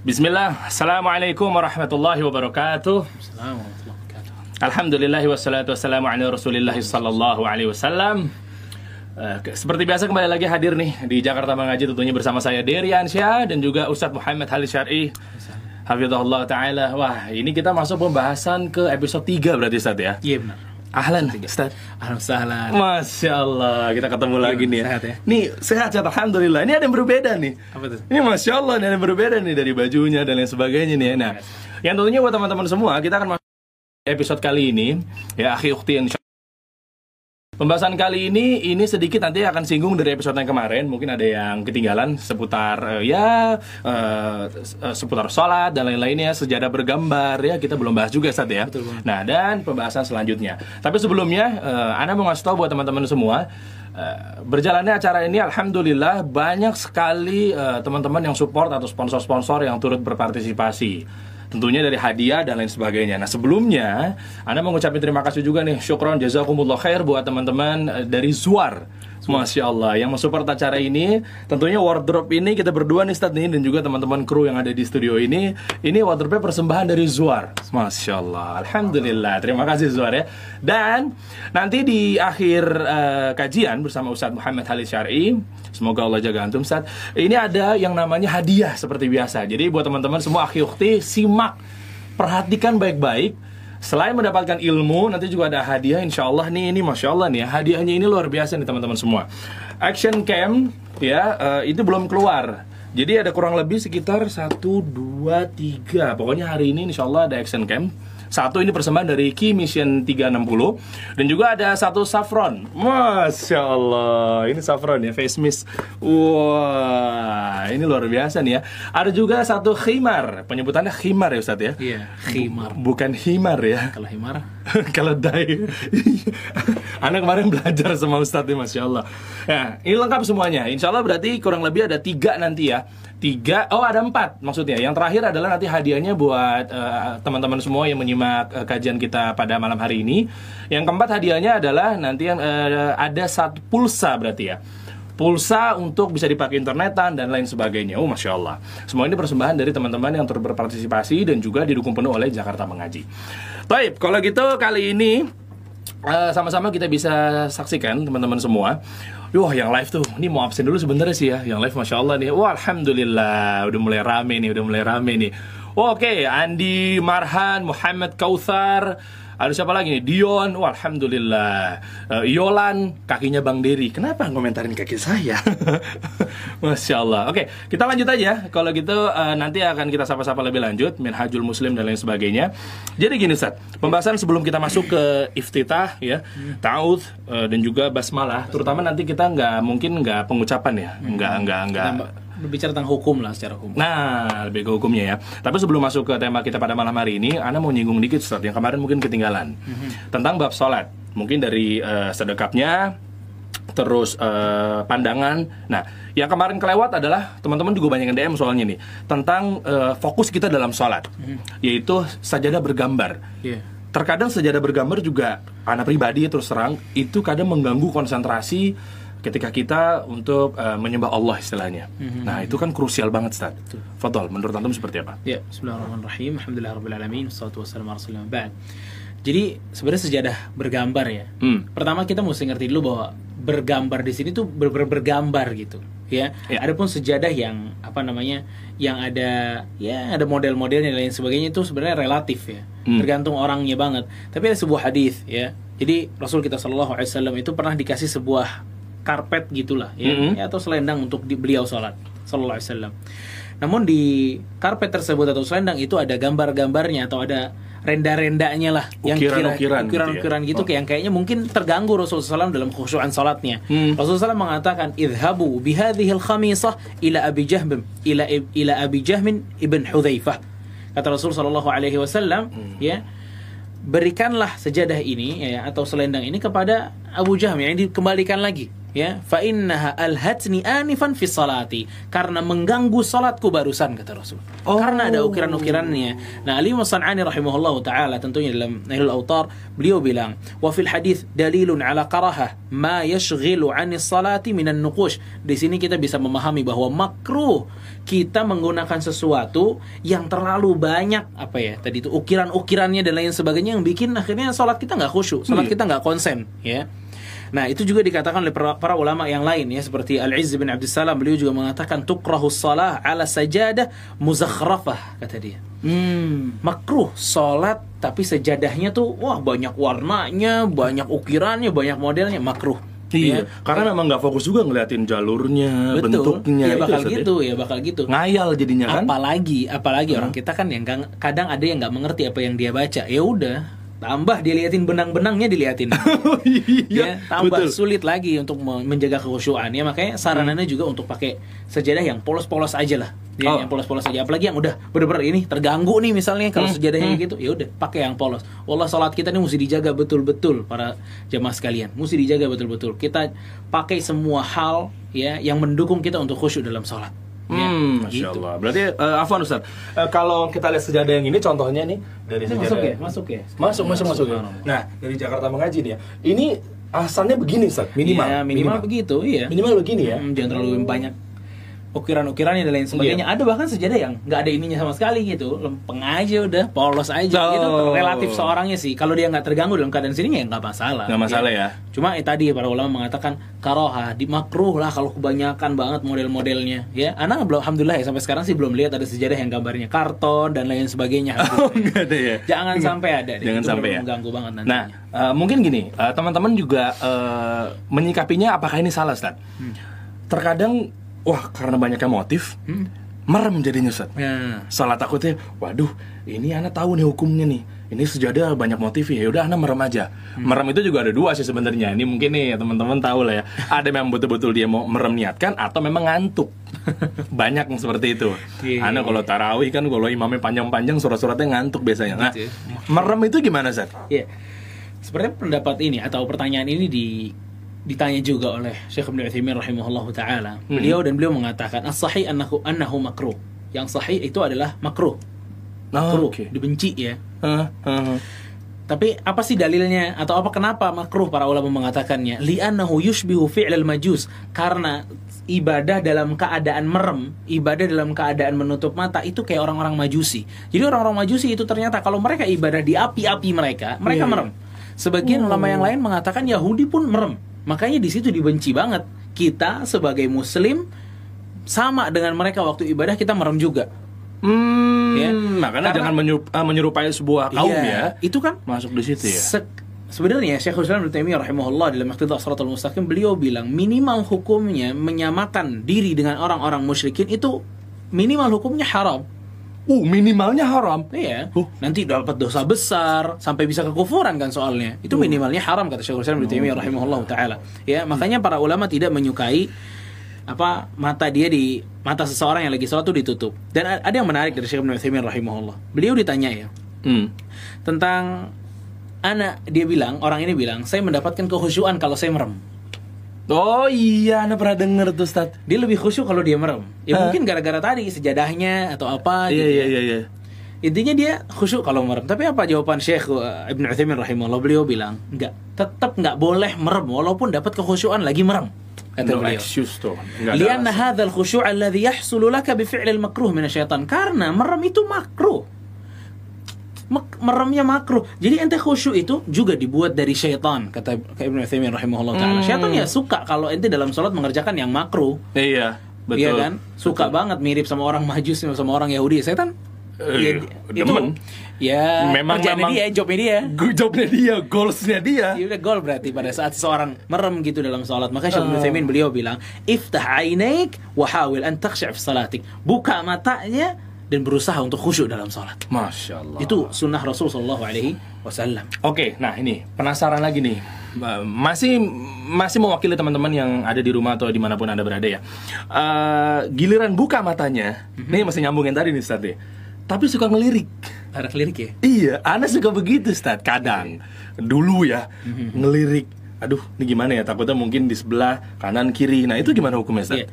Bismillah, Assalamualaikum warahmatullahi wabarakatuh. Alhamdulillahi wassalatu wassalamu ala rasulillah sallallahu alaihi wasallam. Eh, Seperti biasa kembali lagi hadir nih di Jakarta Mengaji tentunya bersama saya Derian Syah dan juga Ustadz Muhammad Halil Syar'i. Hafizahullah Ta'ala. Wah ini kita masuk pembahasan ke episode 3 berarti Ustadz ya? Iya benar. Ahlan Ustadz Alhamdulillah. Masya Allah kita ketemu lagi nih sehat ya? Nih sehat sehat Alhamdulillah. Ini ada yang berbeda nih. Apa tuh? Ini Masya Allah ini ada yang berbeda nih Dari bajunya dan lain sebagainya nih. Nah yang tentunya buat teman-teman semua Kita akan masuk episode kali ini. Ya akhi ukti yang Pembahasan kali ini ini sedikit nanti akan singgung dari episode yang kemarin. Mungkin ada yang ketinggalan seputar eh, ya eh, seputar sholat dan lain-lainnya, sejadah bergambar ya kita belum bahas juga saat ya. Betul banget. Nah dan pembahasan selanjutnya. Tapi sebelumnya eh, Anda mau ngasih tahu buat teman-teman semua. berjalannya acara ini Alhamdulillah banyak sekali teman-teman yang support atau sponsor-sponsor yang turut berpartisipasi tentunya dari hadiah dan lain sebagainya. Nah sebelumnya, Anda mau ngucapin terima kasih juga nih, syukron jazakumullah khair buat teman-teman eh, dari Zuar. Masya Allah, yang mensupport acara ini, tentunya wardrobe ini kita berdua nih Ustadz nih, dan juga teman-teman kru yang ada di studio ini, ini wardrobe persembahan dari Zuar. Masya Allah, Alhamdulillah, terima kasih Zuar ya. Dan nanti di akhir eh, kajian bersama Ustadz Muhammad Halil Syar'i, semoga Allah jaga antum Ustadz, ini ada yang namanya hadiah seperti biasa. Jadi buat teman-teman semua akhi ukti, simak, perhatikan baik-baik. Selain mendapatkan ilmu, nanti juga ada hadiah insya Allah nih, ini Masya Allah nih ya, hadiahnya ini luar biasa nih teman-teman semua. Action Cam, ya, eh, itu belum keluar. Jadi ada kurang lebih sekitar 1, 2, 3 Pokoknya hari ini insya Allah ada Action Cam satu ini persembahan dari Key Mission 360 dan juga ada satu saffron. Masya Allah, ini saffron ya, face mist. Wah, ini luar biasa nih ya. Ada juga satu khimar, penyebutannya khimar ya Ustadz ya. Iya, khimar. Bukan himar ya. Kalau himar, Kalau dai Anak kemarin belajar sama Ustadz nih Masya Allah Ya, ini lengkap semuanya Insya Allah berarti kurang lebih ada tiga nanti ya Tiga, oh ada empat maksudnya Yang terakhir adalah nanti hadiahnya buat eh, teman-teman semua yang menyimak eh, kajian kita pada malam hari ini Yang keempat hadiahnya adalah nanti yang eh, ada satu pulsa berarti ya pulsa untuk bisa dipakai internetan dan lain sebagainya. Oh, masya Allah. Semua ini persembahan dari teman-teman yang turut berpartisipasi dan juga didukung penuh oleh Jakarta Mengaji. Baik, kalau gitu kali ini eh, sama-sama kita bisa saksikan teman-teman semua. Wah, yang live tuh, ini mau absen dulu sebentar sih ya. Yang live, masya Allah nih. Wah, alhamdulillah, udah mulai rame nih, udah mulai rame nih. Oke, Andi Marhan, Muhammad Kautsar, ada siapa lagi nih? Dion, wah alhamdulillah. Eh, Yolan, kakinya Bang Dery. Kenapa ngomentarin kaki saya? Masya Allah. Oke, kita lanjut aja. Kalau gitu eh, nanti akan kita sapa-sapa lebih lanjut, Minhajul Muslim dan lain sebagainya. Jadi gini Ustaz, pembahasan sebelum kita masuk ke iftitah ya, ta'awudz eh, dan juga basmalah, terutama nanti kita nggak mungkin nggak pengucapan ya, nggak nggak nggak berbicara tentang hukum lah secara hukum. Nah, lebih ke hukumnya ya. Tapi sebelum masuk ke tema kita pada malam hari ini, Anda mau nyinggung dikit Ustaz, yang kemarin mungkin ketinggalan. Tentang bab sholat. Mungkin dari eh, sedekapnya, terus eh, pandangan. Nah, yang kemarin kelewat adalah teman-teman juga banyak yang DM soalnya nih. Tentang eh, fokus kita dalam sholat. Yaitu sajadah bergambar. Iya. Terkadang sajadah bergambar juga, anak pribadi terus terang, itu kadang mengganggu konsentrasi ketika kita untuk eh, menyembah Allah istilahnya. Nah, itu kan krusial banget, Ustaz. Fadol, menurut antum seperti apa? Ya, Bismillahirrahmanirrahim. Alhamdulillah rabbil alamin. Wassalatu wassalamu ala rasulillah ba'd. Jadi sebenarnya sejadah bergambar ya. Hmm. Pertama kita mesti ngerti dulu bahwa bergambar di sini tuh ber ber- bergambar gitu, ya. Ya. Adapun sejadah yang apa namanya, yang ada ya ada model-modelnya dan lain sebagainya itu sebenarnya relatif ya, Hmm. tergantung orangnya banget. Tapi ada sebuah hadis ya. Jadi Rasul kita Shallallahu Alaihi Wasallam itu pernah dikasih sebuah karpet gitulah ya, Mhm. ya, atau selendang untuk di, beliau sholat Shallallahu Alaihi Wasallam. Namun di karpet tersebut atau selendang itu ada gambar-gambarnya atau ada renda-rendanya lah Ukiran-ukiran gitu ya? ukiran-ukiran gitu, kayak yang kayaknya mungkin terganggu Rasulullah SAW dalam khusyuan salatnya. Hmm. Rasulullah SAW mengatakan idhabu bihadhil khamisah ila Abi Jahm ila ila Abi Jahmin ibn Hudzaifah. Kata Rasul sallallahu alaihi wasallam, Hmm. ya, berikanlah sejadah ini ya atau selendang ini kepada Abu Jahm yang dikembalikan lagi ya fa innaha alhatni anifan fi salati karena mengganggu salatku barusan kata Rasul. Oh. Karena ada ukiran-ukirannya. Nah, Ali Musanani rahimahullah taala tentunya dalam Nailul Autar beliau bilang, "Wa fil hadis dalilun ala karaha ma yashghilu 'ani salati minan nuqush." Di sini kita bisa memahami bahwa makruh kita menggunakan sesuatu yang terlalu banyak apa ya tadi itu ukiran-ukirannya dan lain sebagainya yang bikin akhirnya salat kita nggak khusyuk, salat Iya. kita nggak konsen, ya. Nah, itu juga dikatakan oleh para, ulama yang lain ya seperti Al-Izz bin Abdussalam beliau juga mengatakan tukrahu salah ala sajadah muzakhrafah kata dia. Hmm. Makruh salat tapi sajadahnya tuh wah banyak warnanya, banyak ukirannya, banyak modelnya makruh. Iya, Ya. karena memang nggak fokus juga ngeliatin jalurnya, Betul. bentuknya. ya itu, bakal ya. gitu ya bakal gitu. Ngayal jadinya kan. Apalagi, apalagi orang kita kan yang kadang ada yang nggak mengerti apa yang dia baca. Ya udah, tambah diliatin benang-benangnya diliatin. Oh, iya, ya, tambah betul. sulit lagi untuk me- menjaga kekhusyuan ya makanya saranannya juga untuk pakai sejadah yang polos-polos aja lah ya, Oh. yang polos-polos aja apalagi yang udah bener-bener ini terganggu nih misalnya kalau Hmm, sejadahnya hmm. gitu ya udah pakai yang polos wallah salat kita ini mesti dijaga betul-betul para jamaah sekalian mesti dijaga betul-betul kita pakai semua hal ya yang mendukung kita untuk khusyuk dalam salat Hmm, Masya gitu. Allah. Berarti, eh, Afwan Ustaz, eh, kalau kita lihat sejadah yang ini, contohnya nih dari Ini sejadah masuk ya masuk ya masuk, masuk, masuk. ya. Subhanallah. Nah, dari Jakarta mengaji nih ya. Ini asalnya begini, Ustaz, minimal. Ya, minimal, begitu iya Minimal begini ya. Hmm, jangan terlalu banyak ukiran-ukirannya dan lain sebagainya. Ada bahkan sejadah yang nggak ada ininya sama sekali gitu, lempeng aja udah, polos aja. Oh. Itu relatif seorangnya sih. Kalau dia nggak terganggu dalam keadaan sini ya nggak masalah. Nggak masalah ya. Cuma eh, tadi para ulama mengatakan karoha di makruh lah kalau kebanyakan banget model-modelnya. Ya, anak belum, alhamdulillah ya sampai sekarang sih belum lihat ada sejadah yang gambarnya karton dan lain sebagainya. Oh, enggak ada ya. Jangan sampai ada. deh. Jangan Itu sampai ya. Mengganggu banget nantinya. Nah, eh, mungkin gini, eh, teman-teman juga eh, menyikapinya apakah ini salah, Ustaz? Hmm. Terkadang, wah karena banyaknya motif, Hmm. merem jadinya, Ustaz. Ya. Salah takutnya, waduh, ini anak tahu nih hukumnya nih. Ini sejadah banyak motif ya, udah anak merem aja. Hmm. Merem itu juga ada dua sih sebenarnya. Ini mungkin nih teman-teman tahu lah ya. Ada memang betul-betul dia mau merem niatkan atau memang ngantuk. banyak yang seperti itu. Iya, Anak kalau tarawih kan kalau imamnya panjang-panjang surat-suratnya ngantuk biasanya. Nah, Gitu ya. merem itu gimana, Zat? Ya, sebenarnya pendapat ini atau pertanyaan ini di ditanya juga oleh Syekh Ibnu Utsaimin rahimahullah taala. Hmm. Beliau dan beliau mengatakan as-sahih annahu annahu makruh. Yang sahih itu adalah makruh. Oh, Makruh, oke. dibenci ya. Hah, hah. Tapi apa sih dalilnya atau apa kenapa makruh para ulama mengatakannya? Li'annahu yushbihu fi'lal majus. Karena ibadah dalam keadaan merem, ibadah dalam keadaan menutup mata itu kayak orang-orang majusi. Jadi orang-orang majusi itu ternyata kalau mereka ibadah di api-api mereka, mereka iya. merem. Sebagian ulama yang lain mengatakan Yahudi pun merem. Makanya di situ dibenci banget. Kita sebagai muslim sama dengan mereka waktu ibadah kita merem juga. Hmm, Ya. makanya Karena- jangan menyerup- ah, menyerupai sebuah kaum Iya, ya. Itu kan Masuk di situ ya. Se- sebenarnya Syekhul Islam Ibnu Taimiyah rahimahullah dalam Iqtida Shiratal Mustaqim beliau bilang minimal hukumnya menyamakan diri dengan orang-orang musyrikin itu minimal hukumnya haram. Uh, minimalnya haram. Iya. Uh. Nanti dapat dosa besar sampai bisa kekufuran kan soalnya. Itu minimalnya haram kata Syekhul Islam Ibnu Taimiyah rahimahullah taala. Ya, makanya para ulama tidak menyukai apa mata dia di mata seseorang yang lagi sholat itu ditutup. Dan ada yang menarik dari Syekh Ibnu Utsaimin rahimahullah. Beliau ditanya ya, Hmm. tentang anak dia bilang orang ini bilang saya mendapatkan kehusyuan kalau saya merem Oh iya, anda pernah denger tuh Ustaz Dia lebih khusyuk kalau dia merem. Ya Hah? mungkin gara-gara tadi, sejadahnya atau apa iya, gitu Iya, iya, iya, iya. Intinya dia khusyuk kalau merem. Tapi apa jawaban Syekh eh, Ibn Uthaymin rahimahullah? Beliau bilang, enggak, tetap enggak boleh merem Walaupun dapat kekhusyuan lagi merem Kata no beliau. excuse tuh. Lianna hadzal khusyu'a alladhi yahsulu laka bifi'lil Karena merem itu makruh meremnya makruh. Jadi ente khusyuk itu juga dibuat dari syaitan kata Ibnu Utsaimin rahimahullah taala. Hmm. Syaitan ya suka kalau ente dalam sholat mengerjakan yang makruh. Iya, betul. Iya kan? Suka banget mirip sama orang Majus sama orang Yahudi. Setan Eh, ya, itu demen. ya Memang- memang- dia, jobnya dia. Jobnya dia, goalsnya dia. Ya udah gol berarti pada saat seseorang merem gitu dalam salat. Maka Syekh Utsaimin beliau bilang, "Iftah ainaik wa hawil an takhsha' fi salatik." Buka matanya dan berusaha untuk khusyuk dalam salat. Masya Allah. Itu sunnah Rasul sallallahu alaihi wasallam. Oke, nah ini penasaran lagi nih. Masih masih mewakili teman-teman yang ada di rumah atau di mana pun anda berada ya. Uh, giliran buka matanya, Mhm. nih masih nyambungin tadi nih Ustaz deh. Tapi suka ngelirik. Ada lirik ya? Iya, Anda suka begitu, Ustaz. Kadang, dulu ya, Mhm. ngelirik. aduh ini gimana ya takutnya mungkin di sebelah kanan kiri nah itu gimana hukumnya Ustaz? Iya.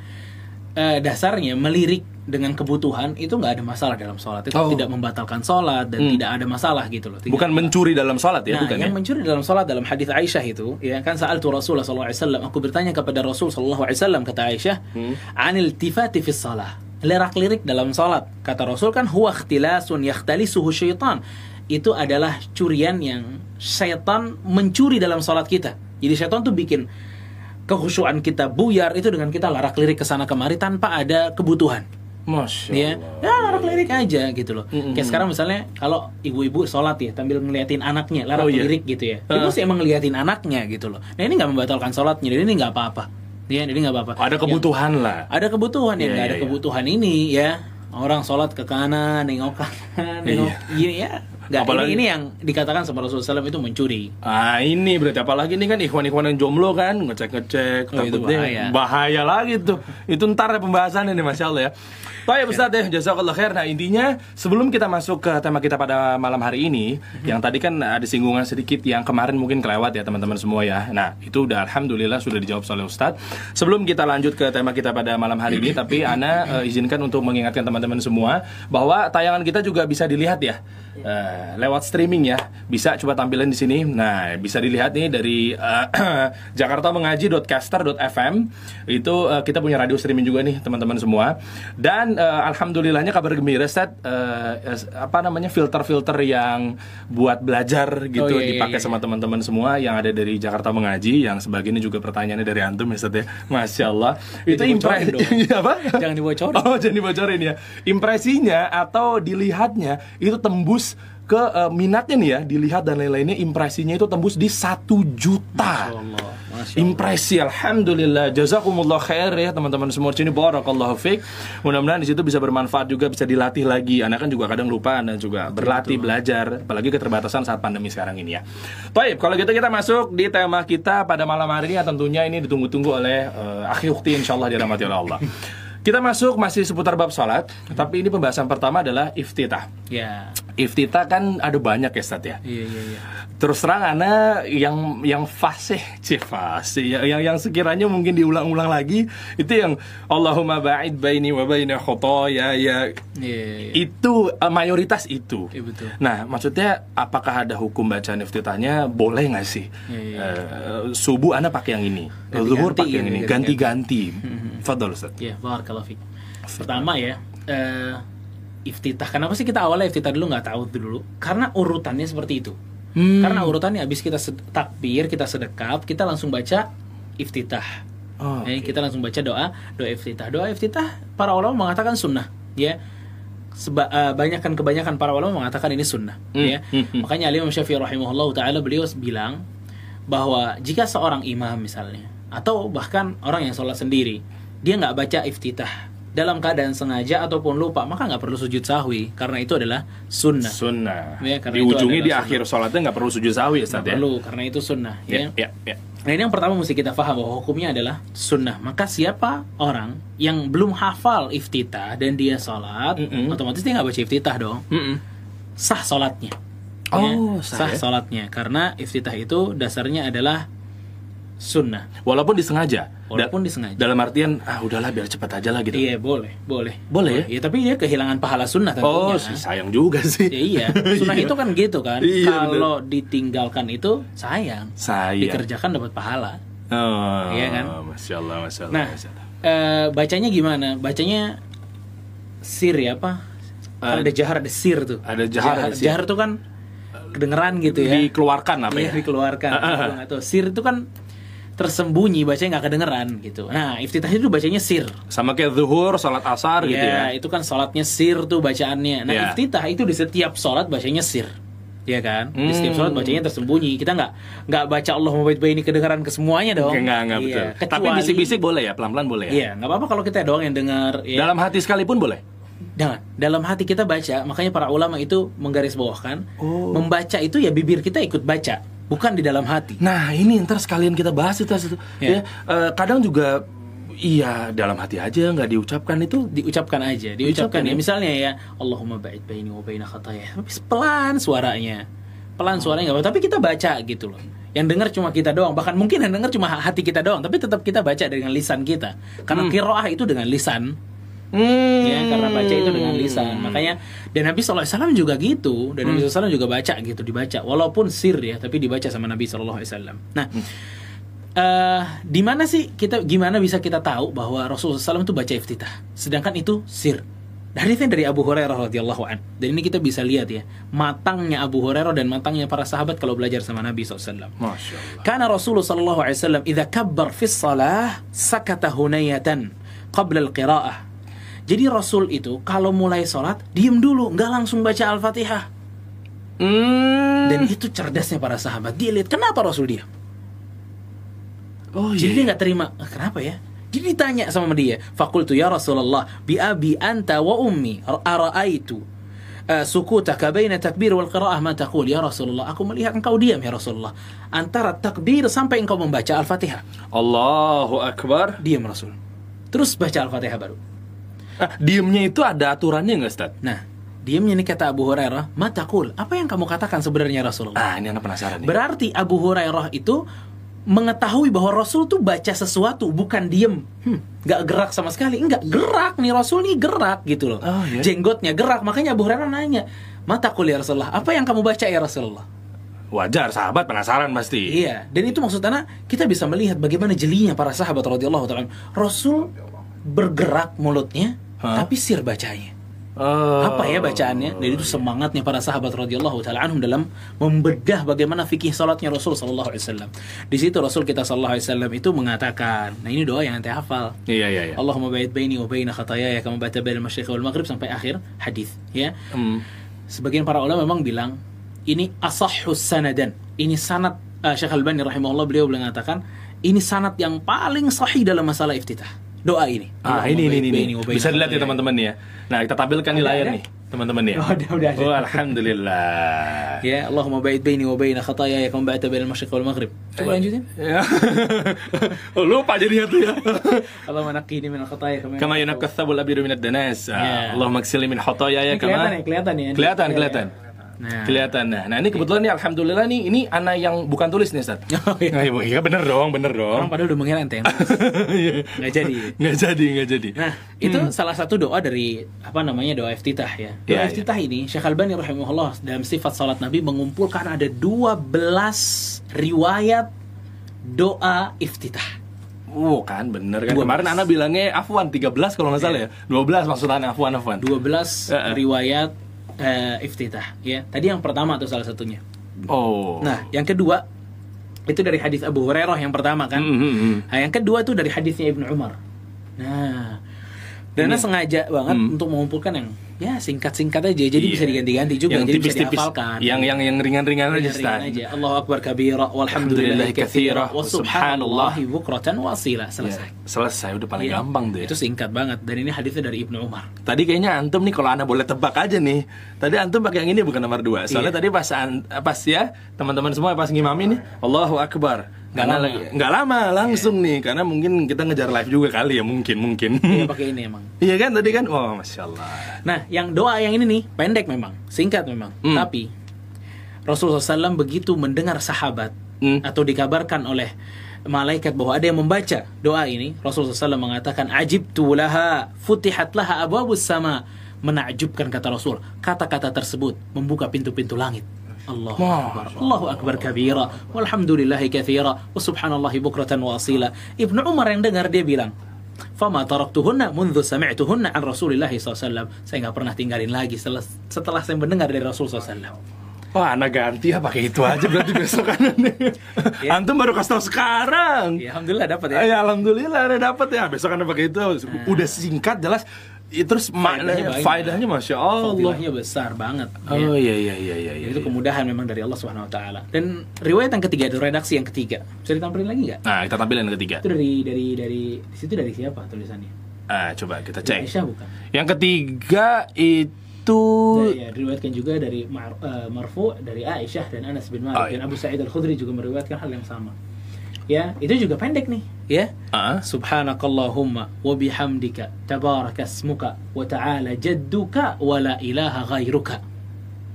Eh, dasarnya melirik dengan kebutuhan itu nggak ada masalah dalam sholat itu Oh. tidak membatalkan sholat dan tidak ada masalah gitu loh Tidak- bukan mencuri dalam sholat ya Nah, bukan yang ya mencuri dalam salat dalam hadis Aisyah itu, ya kan saat tu Rasulullah sallallahu alaihi wasallam, aku bertanya kepada Rasul sallallahu alaihi wasallam kata Aisyah, Hmm. anil tifati fi salah. Lirak-lirik dalam salat. Kata Rasul kan huwa ikhtilasun yakhtalisuhu syaitan. Itu adalah curian yang syaitan mencuri dalam salat kita. Jadi syaitan tuh bikin kehusuan kita buyar itu dengan kita larak-lirik ke sana kemari tanpa ada kebutuhan Masya ya Allah. ya larak lirik aja gitu loh Mm-mm. kayak sekarang misalnya kalau ibu-ibu sholat ya sambil ngeliatin anaknya larak Oh, iya. lirik gitu ya Ah. ibu sih emang ngeliatin anaknya gitu loh nah ini nggak membatalkan sholatnya jadi ini nggak apa-apa ya jadi nggak apa-apa ada kebutuhan lah Yang- ada kebutuhan ya Iya, nggak ada iya, iya. kebutuhan ini ya orang sholat ke kanan nengok kanan nengok Iya. iya ya nggak Apalagi- ini, ini yang dikatakan sama Rasulullah SAW itu mencuri. Ah ini berarti apalagi ini kan ikhwan-ikhwan yang jomblo kan ngecek-ngecek Oh, takutnya bahaya. bahaya lagi tuh. Itu ntar ya pembahasan ini masya Allah ya Baik Ustaz ya, jazakallah khair. Nah intinya sebelum kita masuk ke tema kita pada malam hari ini, yang tadi kan ada singgungan sedikit yang kemarin mungkin kelewat ya teman-teman semua ya. Nah itu udah alhamdulillah sudah dijawab oleh Ustadz. Sebelum kita lanjut ke tema kita pada malam hari ini, tapi Ana eh, izinkan untuk mengingatkan teman-teman semua bahwa tayangan kita juga bisa dilihat ya eh, lewat streaming ya. Bisa coba tampilin di sini. Nah bisa dilihat nih dari eh, Jakarta mengaji.caster.fm itu eh, kita punya radio streaming juga nih teman-teman semua. Dan eh, alhamdulillahnya kabar gembira Ustaz eh, es- apa namanya filter-filter yang buat belajar gitu Oh, iya, iya, dipakai iya, sama teman-teman semua yang ada dari Jakarta mengaji yang sebagian juga pertanyaannya dari antum ya Ustaz ya. Masya Allah. Itu impresi dong. apa? Jangan dibocorin. Oh, jangan dibocorin ya. Impresinya atau dilihatnya itu tembus ke eh, minatnya nih ya, dilihat dan lain-lainnya impresinya itu tembus di satu juta. Masya Allah. Impresi, alhamdulillah, jazakumullah khair ya teman-teman semua sini. Barakallahu fiik. Mudah-mudahan di situ bisa bermanfaat juga, bisa dilatih lagi. Anak kan juga kadang lupa dan juga berlatih belajar, apalagi keterbatasan saat pandemi sekarang ini ya. Baik, kalau gitu kita masuk di tema kita pada malam hari ini. Ya, tentunya ini ditunggu-tunggu oleh eh, akhi ukti insyaallah dirahmati oleh Allah. Kita masuk masih seputar bab salat, tapi ini pembahasan pertama adalah iftitah. ya Iftitah kan ada banyak ya Ustaz ya. iya iya iya Terus terang ana yang yang fasih, cih fasih, yang, yang yang sekiranya mungkin diulang-ulang lagi itu yang Allahumma ba'id baini wa baina khotoya ya iya iya itu eh, mayoritas itu. Iya, betul. Nah, maksudnya apakah ada hukum bacaan iftitahnya boleh nggak sih? Iya, iya. Eh, subuh ana pakai yang ini, zuhur pakai yang gitu, ini, ganti-ganti. Fadol Ustaz. Ya, barakallahu. Pertama ya, eh, iftitah. Kenapa sih kita awalnya iftitah dulu nggak tahu dulu? Karena urutannya seperti itu. Hmm. Karena urutannya habis kita takbir, kita sedekap, kita langsung baca iftitah. Oh, Ya, kita langsung baca doa, doa iftitah. Doa iftitah para ulama mengatakan sunnah, ya. Seba, eh, banyakan kebanyakan para ulama mengatakan ini sunnah, Hmm, ya. hmm, hmm. Makanya Ali Imam Syafi'i rahimahullah taala beliau bilang bahwa jika seorang imam misalnya atau bahkan orang yang sholat sendiri dia nggak baca iftitah dalam keadaan sengaja ataupun lupa maka nggak perlu sujud sahwi karena itu adalah sunnah Sunnah. Ya, karena di itu ujungnya di akhir sholatnya nggak perlu sujud sawi Ustaz ya. perlu karena itu sunnah Ya, ya. ya, ya. Nah ini yang pertama mesti kita paham bahwa hukumnya adalah sunnah. Maka siapa orang yang belum hafal iftitah dan dia sholat, Mm-mm. otomatis dia nggak baca iftitah dong. Mm-mm. Sah sholatnya. Oh, Ya, sah sah ya? sholatnya karena iftitah itu dasarnya adalah sunnah. Walaupun disengaja. Walaupun Da- disengaja. Dalam artian ah udahlah biar cepat aja lah gitu. Iya boleh, boleh, Boleh ya? Iya tapi dia kehilangan pahala sunnah Oh, tentunya. sih, sayang juga sih. Ya, iya, sunnah itu kan gitu kan. Iya, Kalau ditinggalkan itu sayang. Sayang. Dikerjakan dapat pahala. Oh, Iya kan? Masya Allah, Masya Allah. Nah, Masya Allah. eh, bacanya gimana? Bacanya sir ya apa? Eh, ada jahar, ada sir tuh. ada jahar, ada sir. Jahar tuh kan kedengeran gitu ya. Dikeluarkan apa Iya, ya? dikeluarkan. Gua nggak tahu. Sir itu kan tersembunyi, bacanya nggak kedengeran gitu. Nah, iftitah itu bacanya sir. Sama kayak zuhur, sholat asar gitu ya. Iya, itu kan sholatnya sir tuh bacaannya. Nah, Iya. iftitah itu di setiap sholat bacanya sir. Iya kan? Di setiap Hmm. sholat bacanya tersembunyi. Kita nggak nggak baca Allah baik ini kedengaran ke semuanya dong. Enggak, enggak Iya. betul. Tapi Kecuali- bisik-bisik boleh ya, pelan-pelan boleh ya. Iya, nggak apa-apa kalau kita doang yang dengar. Ya. Dalam hati sekalipun boleh. Jangan. Dalam hati kita baca, makanya para ulama itu menggarisbawahkan, Oh. membaca itu ya bibir kita ikut baca, bukan di dalam hati. Nah, ini ntar sekalian kita bahas itu. itu. Iya. Ya, eh, kadang juga iya dalam hati aja nggak diucapkan itu Diucapkan aja, Diucapkan diucapkan ya. ya. Misalnya ya, Allahumma ba'id baini wa baina khataya. Tapi pelan suaranya. pelan suaranya nggak apa tapi kita baca gitu loh yang dengar cuma kita doang bahkan mungkin yang dengar cuma hati kita doang tapi tetap kita baca dengan lisan kita karena Hmm. kiroah itu dengan lisan Hmm. ya karena baca itu dengan lisan. Makanya dan Nabi SAW juga gitu. Dan Nabi SAW juga baca gitu dibaca. Walaupun sir ya tapi dibaca sama Nabi SAW nah eh di mana sih kita gimana bisa kita tahu bahwa Rasulullah SAW itu baca iftitah? Sedangkan itu sir. Hadisnya dari Abu Hurairah radhiyallahu an. Dan ini kita bisa lihat ya, matangnya Abu Hurairah dan matangnya para sahabat kalau belajar sama Nabi SAW. Karena Rasulullah sallallahu alaihi wasallam idza kabbar fi shalah sakata hunayatan qabla al-qiraah. Jadi Rasul itu kalau mulai sholat diem dulu, nggak langsung baca Al-Fatihah. Hmm. Dan itu cerdasnya para sahabat. Dia lihat kenapa Rasul diam. oh Jadi dia iya. nggak terima. "Ah, Kenapa ya? Jadi ditanya sama dia. Fakultu ya Rasulullah bi abi anta wa ummi ara'aitu uh, sukutaka baina takbir wal qiraah ma taqul ya Rasulullah. Aku melihat engkau diam ya Rasulullah. Antara takbir sampai engkau membaca Al-Fatihah. Allahu Akbar. Diam Rasul. Terus baca Al-Fatihah baru. Ah, diemnya itu ada aturannya nggak, Ustaz? Nah, diamnya nih kata Abu Hurairah, matakul. Apa yang kamu katakan sebenarnya Rasulullah? Ah, ini anak penasaran nih. Berarti Abu Hurairah itu mengetahui bahwa Rasul tuh baca sesuatu, bukan diem. Hmm, nggak gerak sama sekali. Enggak, gerak nih Rasul nih gerak gitu loh. Oh, iya? Jenggotnya gerak. Makanya Abu Hurairah nanya, matakul ya Rasulullah. Apa yang kamu baca ya Rasulullah? Wajar, sahabat penasaran pasti. Iya, dan itu maksudnya kita bisa melihat bagaimana jelinya para sahabat radhiyallahu taala. Rasul bergerak mulutnya, Hah? tapi sir bacanya. Oh. apa ya bacaannya dan itu semangatnya para sahabat radhiyallahu taala anhum dalam membedah bagaimana fikih salatnya Rasul sallallahu alaihi wasallam. Di situ Rasul kita sallallahu alaihi wasallam itu mengatakan, nah ini doa yang ente hafal. Iya, iya, iya. Allahumma ba'id baini wa baina khataayaya kama ba'adta bainal masyriqi wal maghrib sampai akhir hadis ya. Hmm. Sebagian para ulama memang bilang ini asahhus sanadan. Ini sanad uh, Syekh Al-Albani rahimahullah beliau mengatakan ini sanad yang paling sahih dalam masalah iftitah. Doa ini. Ah, ini, ini, ini, Bisa dilihat ya teman-teman nih ya. Nah, kita tampilkan di layar nih, teman-teman ya. Oh, udah ada. Oh, alhamdulillah. Ya Allahumma ba'id baini wa baina khataayaya kama ba'adta bainal masyriqi wal maghrib. Coba lanjutin. Ya. oh, lupa jadinya tuh ya. Allahumma naqqini min khataaya kama Kama yunakka tsabul abiru minad danas. Ya. Ah, Allahumma ksili min khotoyaya Ini kelihatan kama. ya, kelihatan ya. Kelihatan, Iya, kelihatan. Nah. Kelihatan. Nah, nah ini kebetulan nih alhamdulillah nih ini anak yang bukan tulis nih, Ustaz. Oh, iya. Nah, iya, iya, bener dong, bener Orang dong. padahal udah mengira ente yang Iya. jadi. Nggak jadi, nggak jadi. Nah, itu salah satu doa dari apa namanya doa iftitah ya. Doa Hmm. Ya, iftitah ini Syekh Albani rahimahullah dalam sifat salat Nabi mengumpulkan ada 12 riwayat doa iftitah. Oh kan bener kan 12. Kemarin Ana bilangnya Afwan 13 kalau nggak salah ya 12 maksudnya Afwan Afwan 12 Eh, eh. riwayat eh, iftitah ya. Tadi yang pertama tuh salah satunya. Oh Nah, yang kedua itu dari hadis Abu Hurairah yang pertama kan. Hmm, hmm. Nah, yang kedua tuh dari hadisnya Ibnu Umar. Nah, dan sengaja banget Hmm. untuk mengumpulkan yang ya singkat-singkat aja, jadi Iya. bisa diganti-ganti juga, Yang jadi bisa tipis-tipis dihafalkan. Yang yang yang ringan-ringan aja Ustaz aja. Allahu akbar kabira walhamdulillahi katsira wa subhanallahi bukratan wa asila. Selesai. Ya, Selesai udah paling Iya. gampang tuh ya Itu singkat banget dan ini hadisnya dari Ibnu Umar. Tadi kayaknya antum nih kalau Ana boleh tebak aja nih. Tadi antum pakai yang ini bukan nomor dua. Soalnya Iya. tadi pas an- pas ya teman-teman semua pas ngimamin nih, Allahu Akbar. Nggak Karena lama. nggak lama langsung nih karena mungkin kita ngejar live juga kali ya mungkin mungkin. Iya pakai ini emang. Iya kan tadi kan? Oh masya Allah. Nah, yang doa yang ini nih pendek memang, singkat memang. Hmm. Tapi Rasulullah SAW begitu mendengar sahabat Hmm. atau dikabarkan oleh malaikat bahwa ada yang membaca doa ini, Rasulullah SAW mengatakan, Ajibtu laha, futihat laha abwabus sama. Menakjubkan kata Rasul. Kata-kata tersebut membuka pintu-pintu langit. Allahu Akbar. Allahu Akbar kabira. Walhamdulillahi kathira. Wa subhanallahi bukratan wa asila. Ibnu Umar yang dengar dia bilang, Fama taraktuhunna mundu sami'tuhunna an Rasulillah SAW. Saya nggak pernah tinggalin lagi setelah, setelah saya mendengar dari Rasul SAW. Wah, anak ganti ya pakai itu aja berarti besok kan Iya. Antum baru kasih tahu sekarang. Ya, Alhamdulillah dapat ya. Ya, alhamdulillah ada dapat ya. Besok anda pakai itu. Udah singkat jelas. Ya, terus maknanya faedahnya masya Allah. Fadilahnya besar banget. ya. Oh iya iya iya iya. iya. Itu kemudahan memang dari Allah Subhanahu wa taala. Dan riwayat yang ketiga itu redaksi yang ketiga. Bisa ditampilin lagi nggak? Nah, kita tampilin yang ketiga. Itu dari dari dari di situ dari siapa tulisannya? Ah, coba kita cek. Aisyah bukan? Yang ketiga itu Dari, ya, diriwayatkan juga dari Mar, eh, Marfu dari Aisyah dan Anas bin Malik Oh, iya. dan Abu Sa'id Al-Khudri juga meriwayatkan hal yang sama. Ya, itu juga pendek nih, ya. Ah, Subhanakallahumma wa bihamdika tabaraka ismuka wa ta'ala jadduka wa la ilaha ghairuka.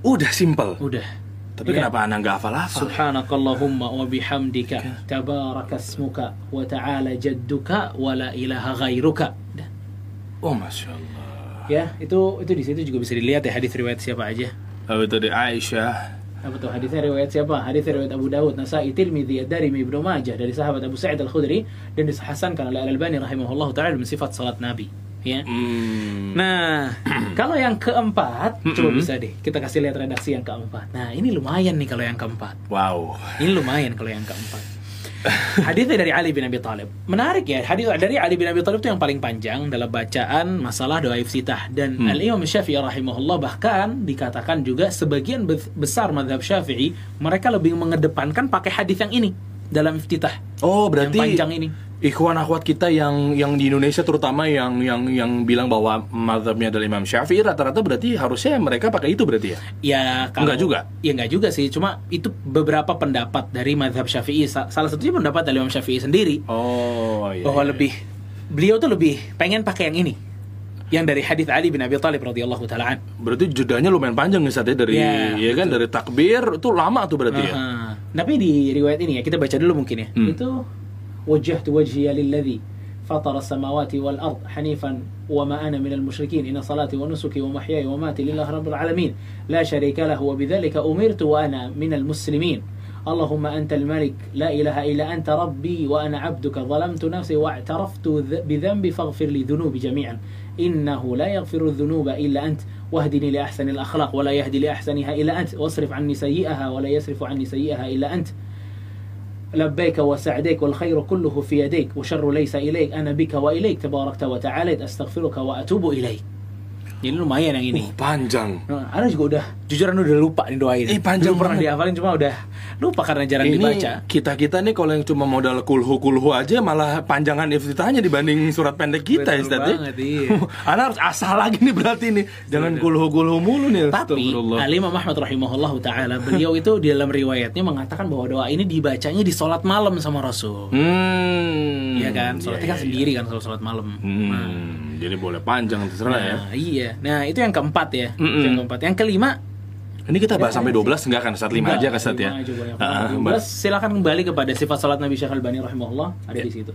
udah simple. Udah. Tapi Iya. kenapa Anda nggak hafal-hafal? Subhanakallahumma wa bihamdika tabarakasmuka wa ta'ala jadduka wa la ilaha ghairuka. Dah. Oh, Masya Allah. Ya, itu itu di situ juga bisa dilihat ya hadis riwayat siapa aja. Apa itu dari Aisyah? Apa tuh hadisnya riwayat siapa? Hadis riwayat Abu Dawud, Nasai, Tirmidzi, Ad-Darimi, Ibnu Majah dari sahabat Abu Sa'id Al-Khudri dan dihasankan oleh Al-Albani rahimahullah taala dalam sifat salat Nabi. Ya. Hmm. Nah, kalau yang keempat, coba Mm-mm. bisa deh kita kasih lihat redaksi yang keempat. Nah, ini lumayan nih kalau yang keempat. Wow. Ini lumayan kalau yang keempat. Hadisnya dari Ali bin Abi Thalib. Menarik ya, hadis dari Ali bin Abi Thalib itu yang paling panjang dalam bacaan masalah doa iftitah dan Hmm. Al Imam Syafi'i rahimahullah bahkan dikatakan juga sebagian be- besar madhab Syafi'i mereka lebih mengedepankan pakai hadis yang ini dalam iftitah. Oh, berarti Yang panjang ini. Ikhwan akhwat kita yang yang di Indonesia terutama yang yang yang bilang bahwa mazhabnya adalah Imam Syafi'i rata-rata berarti harusnya mereka pakai itu berarti ya. Ya kalau Enggak juga? Ya enggak juga sih, cuma itu beberapa pendapat dari madhab Syafi'i. Sa- Salah satunya pendapat dari Imam Syafi'i sendiri. Oh, iya. bahwa iya. lebih beliau tuh lebih pengen pakai yang ini yang dari hadis Ali bin Abi Thalib radhiyallahu taala. Berarti jedanya lumayan panjang nih Sat, ya dari Ya, ya kan dari takbir itu lama tuh berarti ya. Aha. Tapi di riwayat ini ya kita baca dulu mungkin ya. Hmm. Itu wajjahtu wajhiya lilladzi فطر السماوات والأرض حنيفا وما أنا من المشركين. إن صلاتي ونسكي ومحياي وماتي لله رب العالمين. لا شريك له وبذلك أمرت وأنا من المسلمين. اللهم أنت الملك. لا إله إلا أنت ربي وأنا عبدك. ظلمت نفسي واعترفت بذنبي فاغفر لي ذنوبي جميعا. إنه لا يغفر الذنوب إلا أنت. واهدني لأحسن الأخلاق ولا يهدي لأحسنها إلا أنت. واصرف عني سيئها ولا يصرف عني سيئها إلا أنت. لبيك وسعديك والخير كله في يديك وشر ليس إليك أنا بك وإليك تباركت وتعاليت أستغفرك وأتوب إليك Jadi lumayan yang ini. Oh, panjang. Nah, Ana juga udah jujur Ana udah lupa nih doa ini. Eh, panjang Belum pernah dihafalin cuma udah lupa karena jarang dibaca. kita kita nih kalau yang cuma modal kulhu kulhu aja malah panjangan iftitahnya dibanding surat pendek kita ya Betul Ustaz ya. banget, iya. Ana harus asal lagi nih berarti nih. Jangan kulhu kulhu mulu nih. Tapi Astagfirullah. Ali Imam Ahmad rahimahullah taala beliau itu di dalam riwayatnya mengatakan bahwa doa ini dibacanya di sholat malam sama Rasul. Hmm. Iya kan, sholatnya Iya, kan iya, sendiri kan kalau sholat malam. Hmm, Nah, jadi boleh panjang terserah ya. nah, iya. Nah, itu yang keempat ya. Itu Mm-mm. Yang keempat. Yang kelima, ini kita bahas ya, sampai 12 sih. enggak kan? Saat 5 aja kan saat ya. Heeh. Uh, ah, silakan kembali kepada sifat salat Nabi Syekh Al-Albani rahimahullah ada yeah. di situ.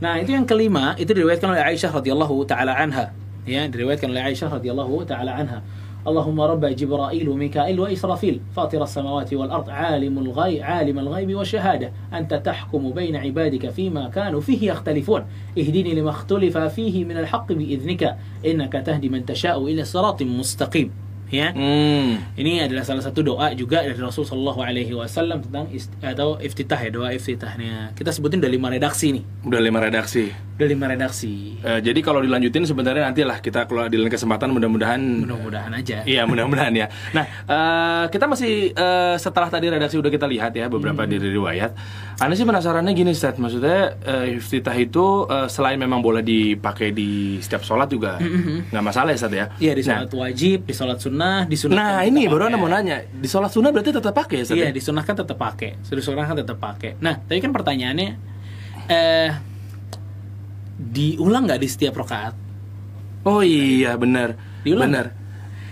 Nah, itu yang kelima itu diriwayatkan oleh Aisyah radhiyallahu taala anha. Ya, diriwayatkan oleh Aisyah radhiyallahu taala anha. Allahumma rabb Jibril, Mikail wa Israfil, fatir as-samawati wal ard, alimul ghaib, alimul ghaibi wasyahada, anta tahkumu baina ibadika fima kanu fihi yakhtalifun. Ihdini lima ikhtalafa fihi min al-haqq bi idhnika, innaka tahdi man tasha'u ila siratin mustaqim ya Hmm. ini adalah salah satu doa juga dari Rasul Shallallahu Alaihi Wasallam tentang ist- atau iftitah ya doa iftitahnya. Kita sebutin udah lima redaksi nih, Udah 5 redaksi. udah lima redaksi. Eh, jadi kalau dilanjutin sebenarnya nanti lah kita kalau di lain kesempatan mudah-mudahan Mudah-mudahan aja. Iya mudah-mudahan ya. Nah eh, kita masih eh, setelah tadi redaksi udah kita lihat ya beberapa Hmm. dari riwayat. Anda sih penasarannya gini Ustaz, maksudnya eh, iftitah itu eh, selain memang boleh dipakai di setiap sholat juga nggak masalah ya Ustaz ya. Iya di Nah, sholat wajib, di sholat sunnah, di sunnah. Nah ini baru anda mau nanya di sholat sunnah berarti tetap pakai ya? Iya ya? di sunnah kan tetap pakai, di sunnah kan tetap pakai. Nah tadi kan pertanyaannya, eh diulang nggak di setiap rakaat? Oh iya benar. Diulang Benar.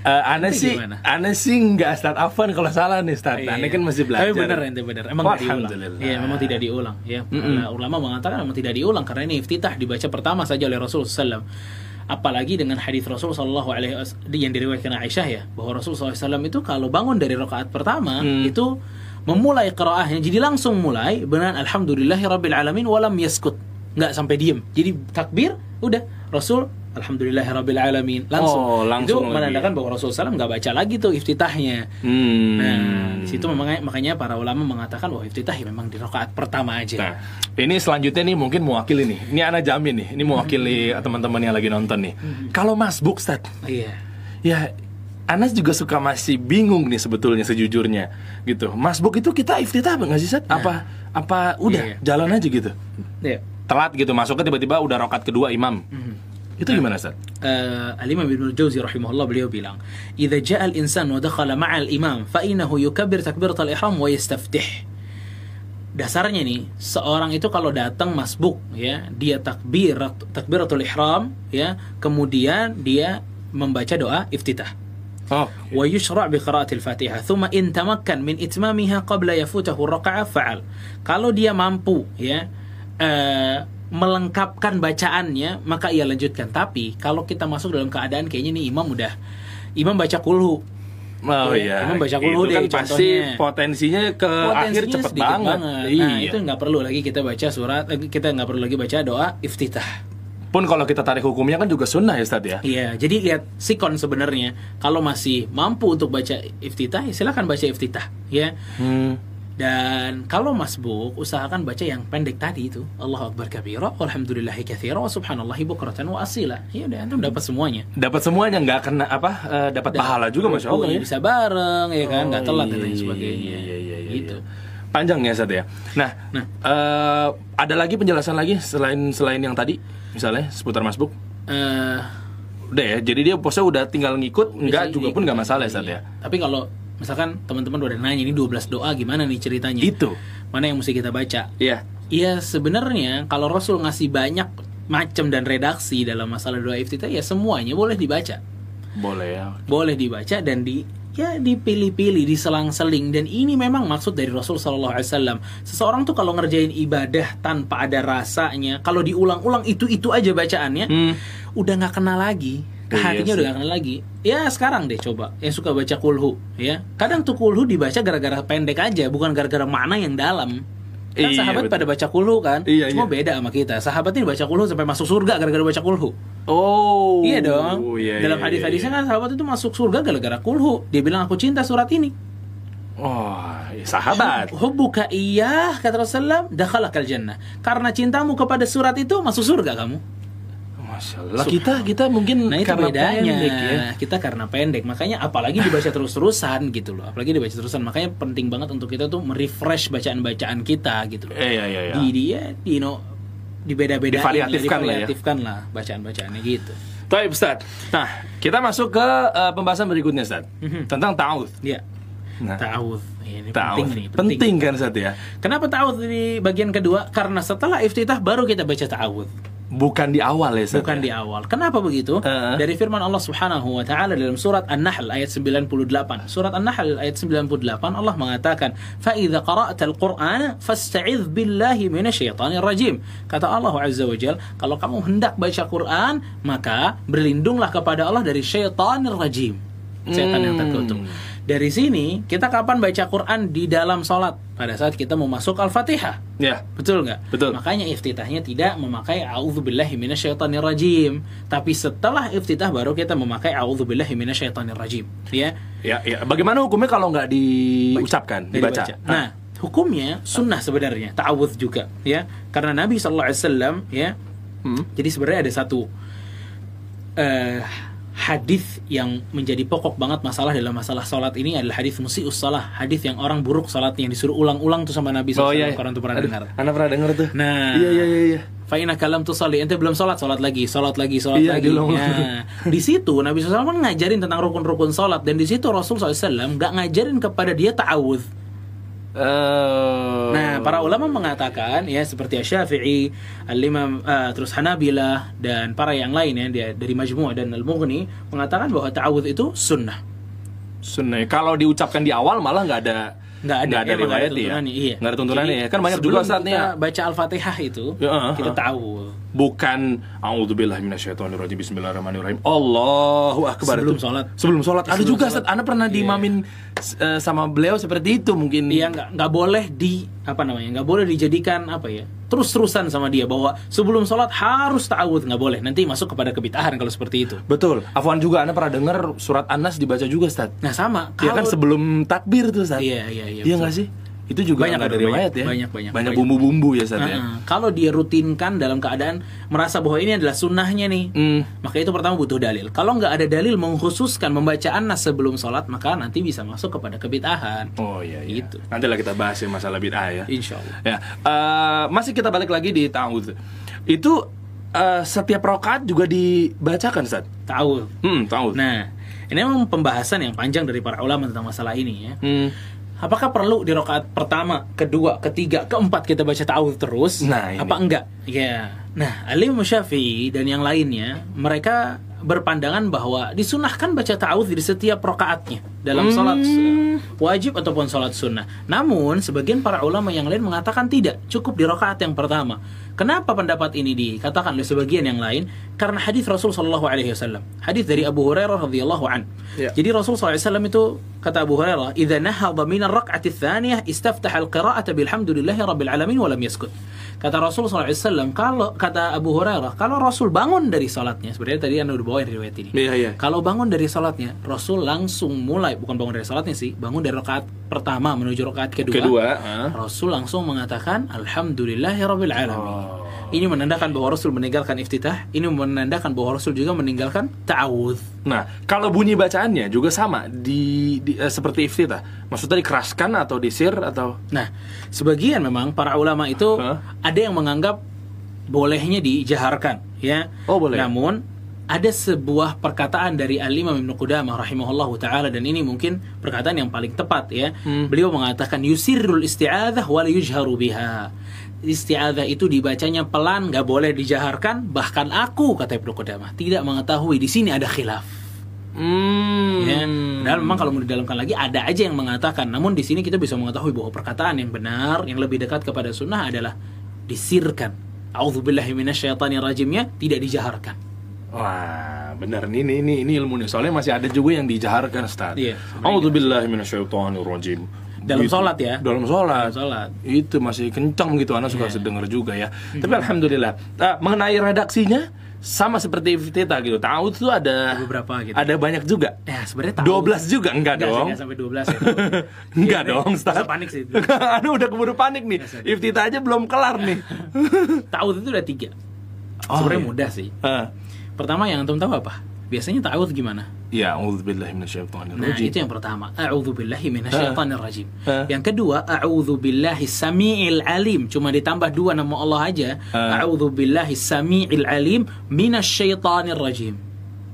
Eh, Ana Nanti sih? Ana sih nggak Ustaz Afan kalau salah nih Ustaz. Iya. Ana kan masih belajar. Tapi benar ente benar. Emang nggak diulang. Iya, memang tidak diulang. Ya, Mm-mm. Para ulama mengatakan memang tidak diulang karena ini iftitah dibaca pertama saja oleh Rasul SAW. Apalagi dengan hadis Rasul Shallallahu Alaihi Wasallam yang diriwayatkan Aisyah ya, bahwa Rasul SAW itu kalau bangun dari rakaat pertama Hmm. itu memulai qiraahnya, jadi langsung mulai benar Alhamdulillahirabbil alamin walam yaskut, nggak sampai diem. Jadi takbir, udah Rasul Alhamdulillahirabbil alamin langsung. Oh, langsung itu lagi. menandakan bahwa Rasul SAW nggak baca lagi tuh iftitahnya. Hmm. Nah, di situ memang makanya para ulama mengatakan bahwa iftitah ya memang di rakaat pertama aja. Nah, ini selanjutnya nih mungkin mewakili nih. Ini anak jamin nih. Ini mewakili teman-teman yang lagi nonton nih. Kalau Mas Buk, Ustaz, Iya. ya Anas juga suka masih bingung nih sebetulnya sejujurnya gitu. Mas Buk itu kita iftitah apa nggak sih, Ustaz? Apa apa udah Iya. jalan aja gitu. Iya. Telat gitu masuknya tiba-tiba udah rokat kedua imam. Itu nah, gimana Ustaz? Uh, Al-Imam Ibn Jauzi rahimahullah beliau bilang, "Idza ja'a insan wa dakhala ma'a Imam, fa innahu yukabbir takbiratal ihram wa yastaftih." Dasarnya nih, seorang itu kalau datang masbuk ya, dia takbir takbiratul ihram ya, kemudian dia membaca doa iftitah. Oh. Wa yushra' bi qira'atil Fatihah, thumma in tamakkan min itmamiha qabla yafutahu ar-raka'ah fa'al. Kalau dia mampu ya, uh, melengkapkan bacaannya maka ia lanjutkan tapi kalau kita masuk dalam keadaan kayaknya nih imam udah imam baca kulhu Oh Ya, iya. emang baca kulhu Itu deh, kan pasti contohnya. potensinya ke akhir Potensinya cepet sedikit banget. Nah, Iya. itu nggak perlu lagi kita baca surat, eh, kita nggak perlu lagi baca doa iftitah. Pun kalau kita tarik hukumnya kan juga sunnah ya Ustaz ya. Iya, jadi lihat sikon sebenarnya. Kalau masih mampu untuk baca iftitah, ya silakan baca iftitah, ya. Hmm. Dan kalau masbuk, usahakan baca yang pendek tadi itu. Allah Akbar kabira, walhamdulillahi katsira, wa subhanallahi bukratan wa asila. Ya udah, antum dapat semuanya. Dapat semuanya nggak kena apa eh, dapat pahala juga masya Allah ya. Bisa bareng, ya kan? Nggak Oh, telat dan lain iya, sebagainya. Iya, iya, iya, gitu. iya. Panjang ya Ustaz ya. Nah, Nah. eh, ada lagi penjelasan lagi selain selain yang tadi misalnya seputar masbuk. Eh, Udah ya, jadi dia posnya udah tinggal ngikut, enggak juga pun nggak masalah ya Iya. ya. Tapi kalau misalkan teman-teman udah nanya ini 12 doa gimana nih ceritanya? Itu. Mana yang mesti kita baca? Iya. Iya sebenarnya kalau Rasul ngasih banyak macam dan redaksi dalam masalah doa iftitah ya semuanya boleh dibaca. Boleh ya. Boleh dibaca dan di ya dipilih-pilih, diselang-seling dan ini memang maksud dari Rasul Shallallahu Alaihi Wasallam. Seseorang tuh kalau ngerjain ibadah tanpa ada rasanya, kalau diulang-ulang itu itu aja bacaannya, Hmm. udah nggak kenal lagi hatinya sih. udah gak kenal lagi ya sekarang deh coba yang suka baca kulhu ya kadang tuh kulhu dibaca gara-gara pendek aja bukan gara-gara makna yang dalam kan Iya, sahabat betul. pada baca kulhu kan Iya, cuma iya. beda sama kita sahabat ini baca kulhu sampai masuk surga gara-gara baca kulhu Oh. iya dong Iya, dalam iya, hadis-hadisnya iya. kan sahabat itu masuk surga gara-gara kulhu dia bilang aku cinta surat ini Oh, iya, sahabat. hubbuka iya kata Rasulullah dakhalakal jannah karena cintamu kepada surat itu masuk surga kamu Masya Allah. Kita kita mungkin Nah itu karena bedanya pendek ya. Kita karena pendek Makanya apalagi dibaca terus-terusan gitu loh Apalagi dibaca terusan Makanya penting banget untuk kita tuh merefresh bacaan-bacaan kita gitu loh iya iya iya. Di dia di no di beda-beda Divariatifkan lah ya. divariatifkan lah bacaan-bacaannya gitu Baik Ustaz. Nah, kita masuk ke eh, pembahasan berikutnya Ustaz. Mhm. Tentang ta'awudz. Ya Nah, Ta'awudz Ini penting nih Penting kan Ustaz ya? Kenapa ta'awudz di bagian kedua? Karena setelah iftitah baru kita baca ta'awudz Bukan di awal ya. Bukan ya? di awal. Kenapa begitu? Heeh. Dari firman Allah Subhanahu wa taala dalam surat An-Nahl ayat 98. Surat An-Nahl ayat 98 Allah mengatakan, "Fa idza qara'tal Qur'ana fasta'idz billahi minasyaitonir rajim." Kata Allah Azza wa Jalla, kalau kamu hendak baca Quran, maka berlindunglah kepada Allah dari syaitanir rajim. Setan yang Hmm. terkutuk. Dari sini kita kapan baca Quran di dalam sholat pada saat kita mau masuk Al-Fatihah. Ya. Betul nggak? Betul. Makanya iftitahnya tidak memakai a'udzubillahi minasyaitonirrajim. Tapi setelah iftitah baru kita memakai a'udzubillahi minasyaitonirrajim. Ya. Ya, ya. Bagaimana hukumnya kalau nggak diucapkan, dibaca? baca. Nah, hukumnya sunnah sebenarnya, ta'awudz juga, ya. Karena Nabi sallallahu alaihi wasallam, ya. Hmm. Jadi sebenarnya ada satu eh hadis yang menjadi pokok banget masalah dalam masalah sholat ini adalah hadis musius salah, hadis yang orang buruk sholatnya yang disuruh ulang-ulang tuh sama Nabi Oh SAW. iya. Orang tuh pernah Aduh, dengar. Anak pernah dengar tuh. Nah, Iya iya iya iya. Fa'ina kalam tu soli, ente belum sholat, sholat lagi, sholat lagi, sholat Iya, lagi. Nah, di situ Nabi SAW kan ngajarin tentang rukun-rukun sholat dan di situ Rasul SAW nggak ngajarin kepada dia ta'awudz. Eh, Nah, para ulama mengatakan ya seperti Syafi'i, Al-Imam eh, terus Hanabilah dan para yang lain ya dia- dari Majmu' dan Al-Mughni mengatakan bahwa ta'awudz itu sunnah. Sunnah. Kalau diucapkan di awal malah nggak ada Nggak ada, nggak ada nggak riwayat ya. iya. Nggak ada tuntunannya Jadi, ya. Kan banyak juga saatnya baca Al-Fatihah itu Ya, uh, kita uh. Bukan minasyaitonirrajim bismillahirrahmanirrahim. Allahu akbar. Sebelum itu. sholat. Sebelum sholat. Ada Sebelum juga sholat. Ustaz, Anda pernah Iya. diimamin eh, sama beliau seperti itu mungkin. Iya nggak nggak boleh di apa namanya nggak boleh dijadikan apa ya terus terusan sama dia bahwa sebelum sholat harus ta'awudz nggak boleh nanti masuk kepada kebitahan kalau seperti itu. Betul. Afwan juga Anda pernah dengar surat An-Nas dibaca juga, Ustaz. Nah sama Ya kan kalau- sebelum takbir tuh, Ustaz. Iya iya iya. Iya nggak sih? Itu juga Banyak ada riwayat banyak, ya. banyak, banyak, Banyak bumbu-bumbu ya, Ustaz ya. Nah, kalau dia rutinkan dalam keadaan merasa bahwa ini adalah sunnahnya nih, Hmm. maka itu pertama butuh dalil. Kalau nggak ada dalil mengkhususkan membacaan nas sebelum sholat, maka nanti bisa masuk kepada kebitahan. Oh iya, iya. Gitu. Nanti lah kita bahas ya masalah bid'ah ya. Insya Allah. Ya, eh, masih kita balik lagi di ta'awudz. Itu eh, setiap rokaat juga dibacakan, Ustaz. Tahu. Hmm, ta'awudz. Nah, ini memang pembahasan yang panjang dari para ulama tentang masalah ini ya. Hmm. Apakah perlu di rakaat pertama, kedua, ketiga, keempat kita baca ta'awudz terus? Nah, ini. Apa enggak? Ya. Nah, Ali Syafi'i dan yang lainnya, mereka berpandangan bahwa disunahkan baca ta'awudz di setiap rakaatnya dalam Hmm. salat eh, wajib ataupun salat sunnah. Namun sebagian para ulama yang lain mengatakan tidak, cukup di rakaat yang pertama. Kenapa pendapat ini dikatakan oleh sebagian yang lain? Karena hadis Rasul Shallallahu Alaihi Wasallam, hadis dari Abu Hurairah radhiyallahu an. Ya. Jadi Rasul SAW itu kata Abu Hurairah, "Idza nahadha min ar-rak'ati tsaniyah istaftaha al-qira'ata bilhamdulillahi rabbil alamin wa lam yaskut." Kata Rasul SAW, kalau kata Abu Hurairah, kalau Rasul bangun dari salatnya, sebenarnya tadi Anda udah bawain riwayat ini. Iya, iya. Kalau bangun dari salatnya, Rasul langsung mulai bukan bangun dari salatnya sih, bangun dari rakaat pertama menuju rakaat kedua. Kedua. Rasul langsung mengatakan alhamdulillahirabbil alamin. Oh. Ini menandakan bahwa Rasul meninggalkan iftitah, ini menandakan bahwa Rasul juga meninggalkan ta'awudz. Nah, kalau bunyi bacaannya juga sama di, di- eh, seperti iftitah. Maksudnya dikeraskan atau disir atau Nah, sebagian memang para ulama itu Hah? ada yang menganggap bolehnya dijaharkan, ya. Oh, boleh. Namun ada sebuah perkataan dari Al-Imam Ibnu Qudamah rahimahullahu taala dan ini mungkin perkataan yang paling tepat ya. Hmm. Beliau mengatakan yusirrul isti'adzah wa la yujharu biha. Isti'adzah itu dibacanya pelan, nggak boleh dijaharkan. Bahkan aku kata Ibnu Qudamah tidak mengetahui di sini ada khilaf. hmm. Ya. Padahal memang kalau mau didalamkan lagi ada aja yang mengatakan. Namun di sini kita bisa mengetahui bahwa perkataan yang benar, yang lebih dekat kepada sunnah adalah disirkan. A'udzubillahi minasyaitonirrajimnya tidak dijaharkan. Wah, benar nih ini ini ini ilmu nih. Soalnya masih ada juga yang dijaharkan, Ustaz. Iya. A'udzubillahi minasyaitonirrajim. Dalam Gitu. sholat ya? Dalam sholat. Dalam sholat. Itu masih kencang gitu, anak suka Iya. sedengar juga ya. Tapi alhamdulillah. Ah, mengenai redaksinya sama seperti Iftitah gitu. Tahu itu ada Beberapa gitu. ada banyak juga. Ya, sebenarnya tahu. 12 juga enggak, Enggak dong. enggak sampai 12 ya. Enggak Iya, dong, Ustaz. panik sih. Anu udah keburu panik nih. Biasa. Iftitah aja belum kelar nih. Ta'awudz itu ada tiga. Oh, Sebenarnya iya. mudah sih. Ah. Pertama yang antum tahu apa? Biasanya ta'awudz gimana? Ya, a'udzubillahi minasyaitonirrajim. Nah, itu yang pertama. A'udzu billahi minasyaitonir rajim. Hah? Yang kedua, a'udzu billahi samiil alim. Cuma ditambah dua nama Allah aja. Hah? A'udzu billahi samiil alim minasyaitonir rajim.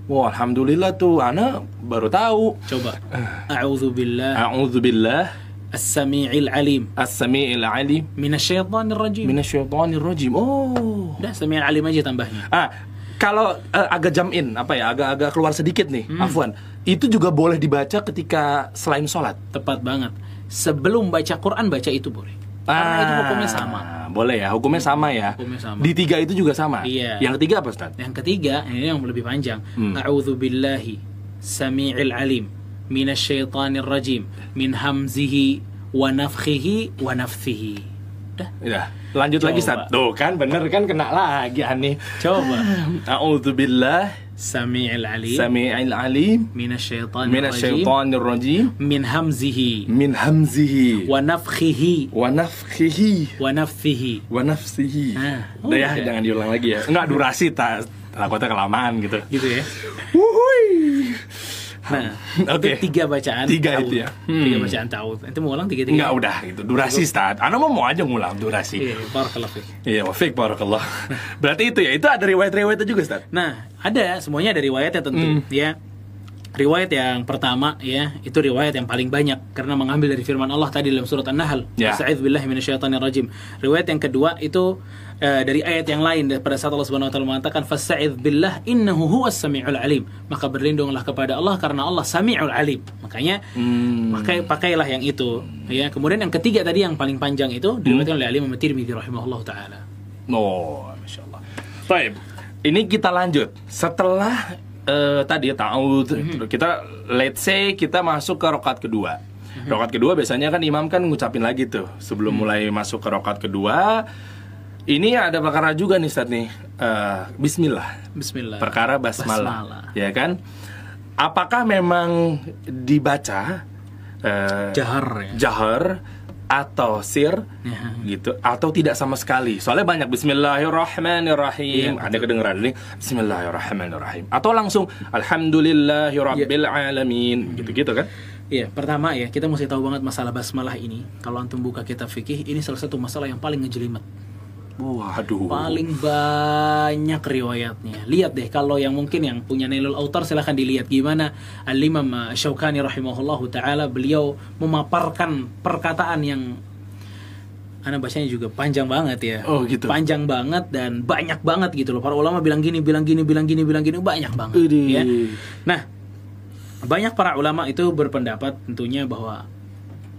Wah, alhamdulillah tuh anak baru tahu. Coba. A'udzu billahi A'udzubillah as-samiil alim as-sami'il alim minasyaitonir rajim. minasyaitonirrajim. Oh. Udah samiil alim aja tambahnya. Ah, kalau eh, agak jam in apa ya, agak-agak keluar sedikit nih, Afwan. Itu juga boleh dibaca ketika selain sholat. Tepat banget. Sebelum baca Quran baca itu boleh. Karena itu hukumnya sama. Ah, Boleh ya, hukumnya sama ya. Hukumnya sama. Di tiga itu juga sama. Iya. Yang ketiga apa, Ustaz? Yang ketiga, ini yang lebih panjang. Hmm. A'udzu billahi samii'il alim minasyaitonir rajim min hamzihi wa nafthihi wa nafthihi. Udah. Ya, lanjut lagi, Coba. Ustaz. Tuh kan bener kan kena lagi aneh. Coba. A'udzubillah Samii'il alim sami'il alim minasyaitonir rajim minasyaitonirrajim min hamzihi min hamzihi wa nafthihi wa nafthihi wa nafthihi. wa nafsihi. Ah, Udah ya, jangan diulang lagi ya. Enggak durasi tak takutnya kelamaan gitu. Gitu ya. Wuhui. Nah, Oke. itu tiga bacaan. Tiga itu ya. Hmm. Tiga bacaan ta'awudz. Itu mau ulang tiga-tiga? Enggak udah gitu. Durasi start. Ana mau mau aja ngulang durasi. Iya, barakallahu fiik. Iya, wafik barakallah. Berarti itu ya, itu ada riwayat-riwayatnya juga, Ustaz. Nah, ada semuanya ada riwayatnya tentu Hmm. ya. Riwayat yang pertama ya, itu riwayat yang paling banyak karena mengambil dari firman Allah tadi dalam surat An-Nahl. Ya. Sa'idz billahi minasyaitonirrajim. Riwayat yang kedua itu eh, dari ayat yang lain pada saat Allah Subhanahu wa taala mengatakan fasta'idz billah innahu huwas samiul alim. Maka berlindunglah kepada Allah karena Allah samiul alim. Makanya Hmm. pakai pakailah yang itu ya. Kemudian yang ketiga tadi yang paling panjang itu diriwayatkan oleh Imam Tirmidzi rahimahullah taala. Oh, masya Allah. Baik, ini kita lanjut. Setelah eh, tadi ta'awud, kita let's say kita masuk ke rokat kedua. Rokat kedua biasanya kan imam kan ngucapin lagi tuh sebelum mulai masuk ke rokat kedua. Ini ada perkara juga nih Ustaz nih. Eh, Bismillah. Bismillah. Perkara basmalah. Basmalah. Ya kan? Apakah memang dibaca eh, Jahar ya. jahar atau sir Ya. gitu atau tidak sama sekali. Soalnya banyak Bismillahirrahmanirrahim. Iya, ada kedengeran ini Bismillahirrahmanirrahim. Atau langsung Alhamdulillahirabbil alamin gitu-gitu kan? Iya, pertama ya kita mesti tahu banget masalah basmalah ini. Kalau antum buka kitab fikih, ini salah satu masalah yang paling ngejelimet. Waduh Paling banyak riwayatnya. Lihat deh kalau yang mungkin yang punya Nailul Autar silahkan dilihat gimana Al-Imam Syaukani rahimahullahu taala beliau memaparkan perkataan yang Ana bacanya juga panjang banget ya. Oh, gitu. Panjang banget dan banyak banget gitu loh. Para ulama bilang gini, bilang gini, bilang gini, bilang gini, banyak banget. Widih. Ya. Nah, banyak para ulama itu berpendapat tentunya bahwa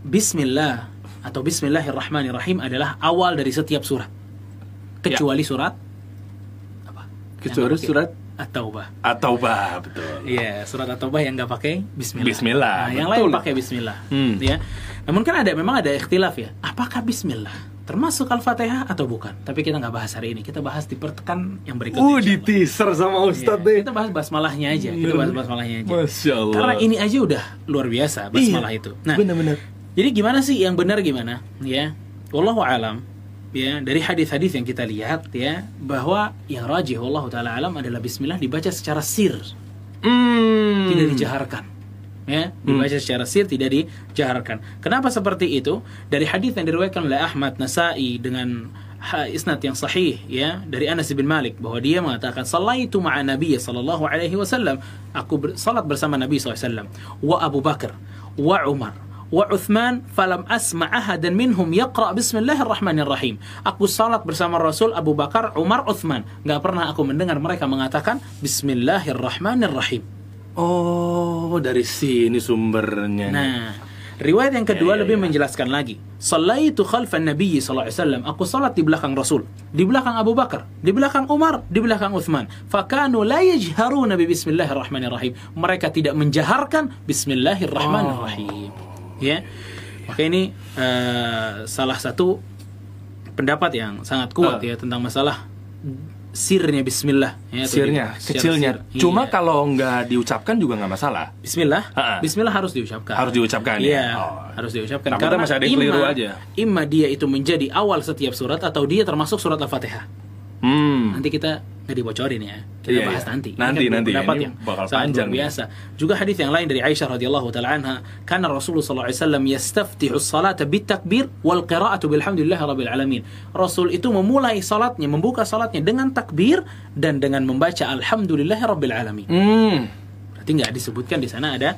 Bismillah atau Bismillahirrahmanirrahim adalah awal dari setiap surat, kecuali surat apa? Kecuali surat At-Taubah. atau bah betul. Iya, surat At-Taubah yang nggak pakai Bismillah. Bismillah, Nah, yang lain pakai Bismillah. Hmm. Ya. Namun kan ada memang ada ikhtilaf ya. Apakah Bismillah termasuk Al-Fatihah atau bukan? Tapi kita nggak bahas hari ini. Kita bahas di pertekan yang berikutnya. Uh, di teaser sama Allah. Ustadz Iya, deh. Kita bahas basmalahnya aja. Kita bahas basmalahnya aja. Masya Allah. Karena ini aja udah luar biasa basmalah Iya, itu. Nah, benar-benar. jadi gimana sih yang benar gimana? Ya, wallahu alam. Ya, dari hadis-hadis yang kita lihat ya bahwa yang rajih wallahu taala alam adalah bismillah dibaca secara sir, Hmm. tidak dijaharkan. Ya, dibaca secara sir tidak dijaharkan. Kenapa seperti itu? Dari hadis yang diriwayatkan oleh Ahmad Nasai dengan isnad yang sahih ya dari Anas bin Malik bahwa dia mengatakan sallaitu ma'a Nabi sallallahu alaihi wasallam aku ber- salat bersama Nabi SAW wa Abu Bakar wa Umar wa Uthman falam asma ahadan minhum yaqra bismillahirrahmanirrahim aku salat bersama Rasul Abu Bakar Umar Uthman nggak pernah aku mendengar mereka mengatakan bismillahirrahmanirrahim Oh, dari sini sumbernya. Nah, riwayat yang kedua Ya, ya, lebih ya. menjelaskan lagi. Sallaitu khalfan Nabi sallallahu alaihi wasallam. Aku salat di belakang Rasul, di belakang Abu Bakar, di belakang Umar, di belakang Uthman. Fakanu la yajharuna bi bismillahirrahmanirrahim. Mereka tidak menjaharkan bismillahirrahmanirrahim. Ya. Maka ini eh, salah satu pendapat yang sangat kuat Ah. ya tentang masalah sirnya bismillah ya, Sirnya, di- kecilnya. sir. Cuma Iya. kalau nggak diucapkan juga nggak masalah. Bismillah, Ha-ha. Bismillah harus diucapkan. Harus diucapkan, Iya, ya? Oh. harus diucapkan. Takutnya masih ada yang keliru imma- aja. Imma dia itu menjadi awal setiap surat atau dia termasuk surat Al-Fatihah. Hmm. Nanti kita nggak dibocorin ya. Kita Iya, bahas iya. nanti. Ini Nanti, kan nanti. pendapat Ini yang bakal sangat panjang luar biasa. Juga hadis yang lain dari Aisyah radhiyallahu taala anha, karena Rasulullah sallallahu alaihi wasallam yastaftihu as-salata bitakbir wal qira'atu bilhamdulillah rabbil alamin. Rasul itu memulai salatnya, membuka salatnya dengan takbir dan dengan membaca alhamdulillah rabbil alamin. Hmm. Berarti nggak disebutkan di sana ada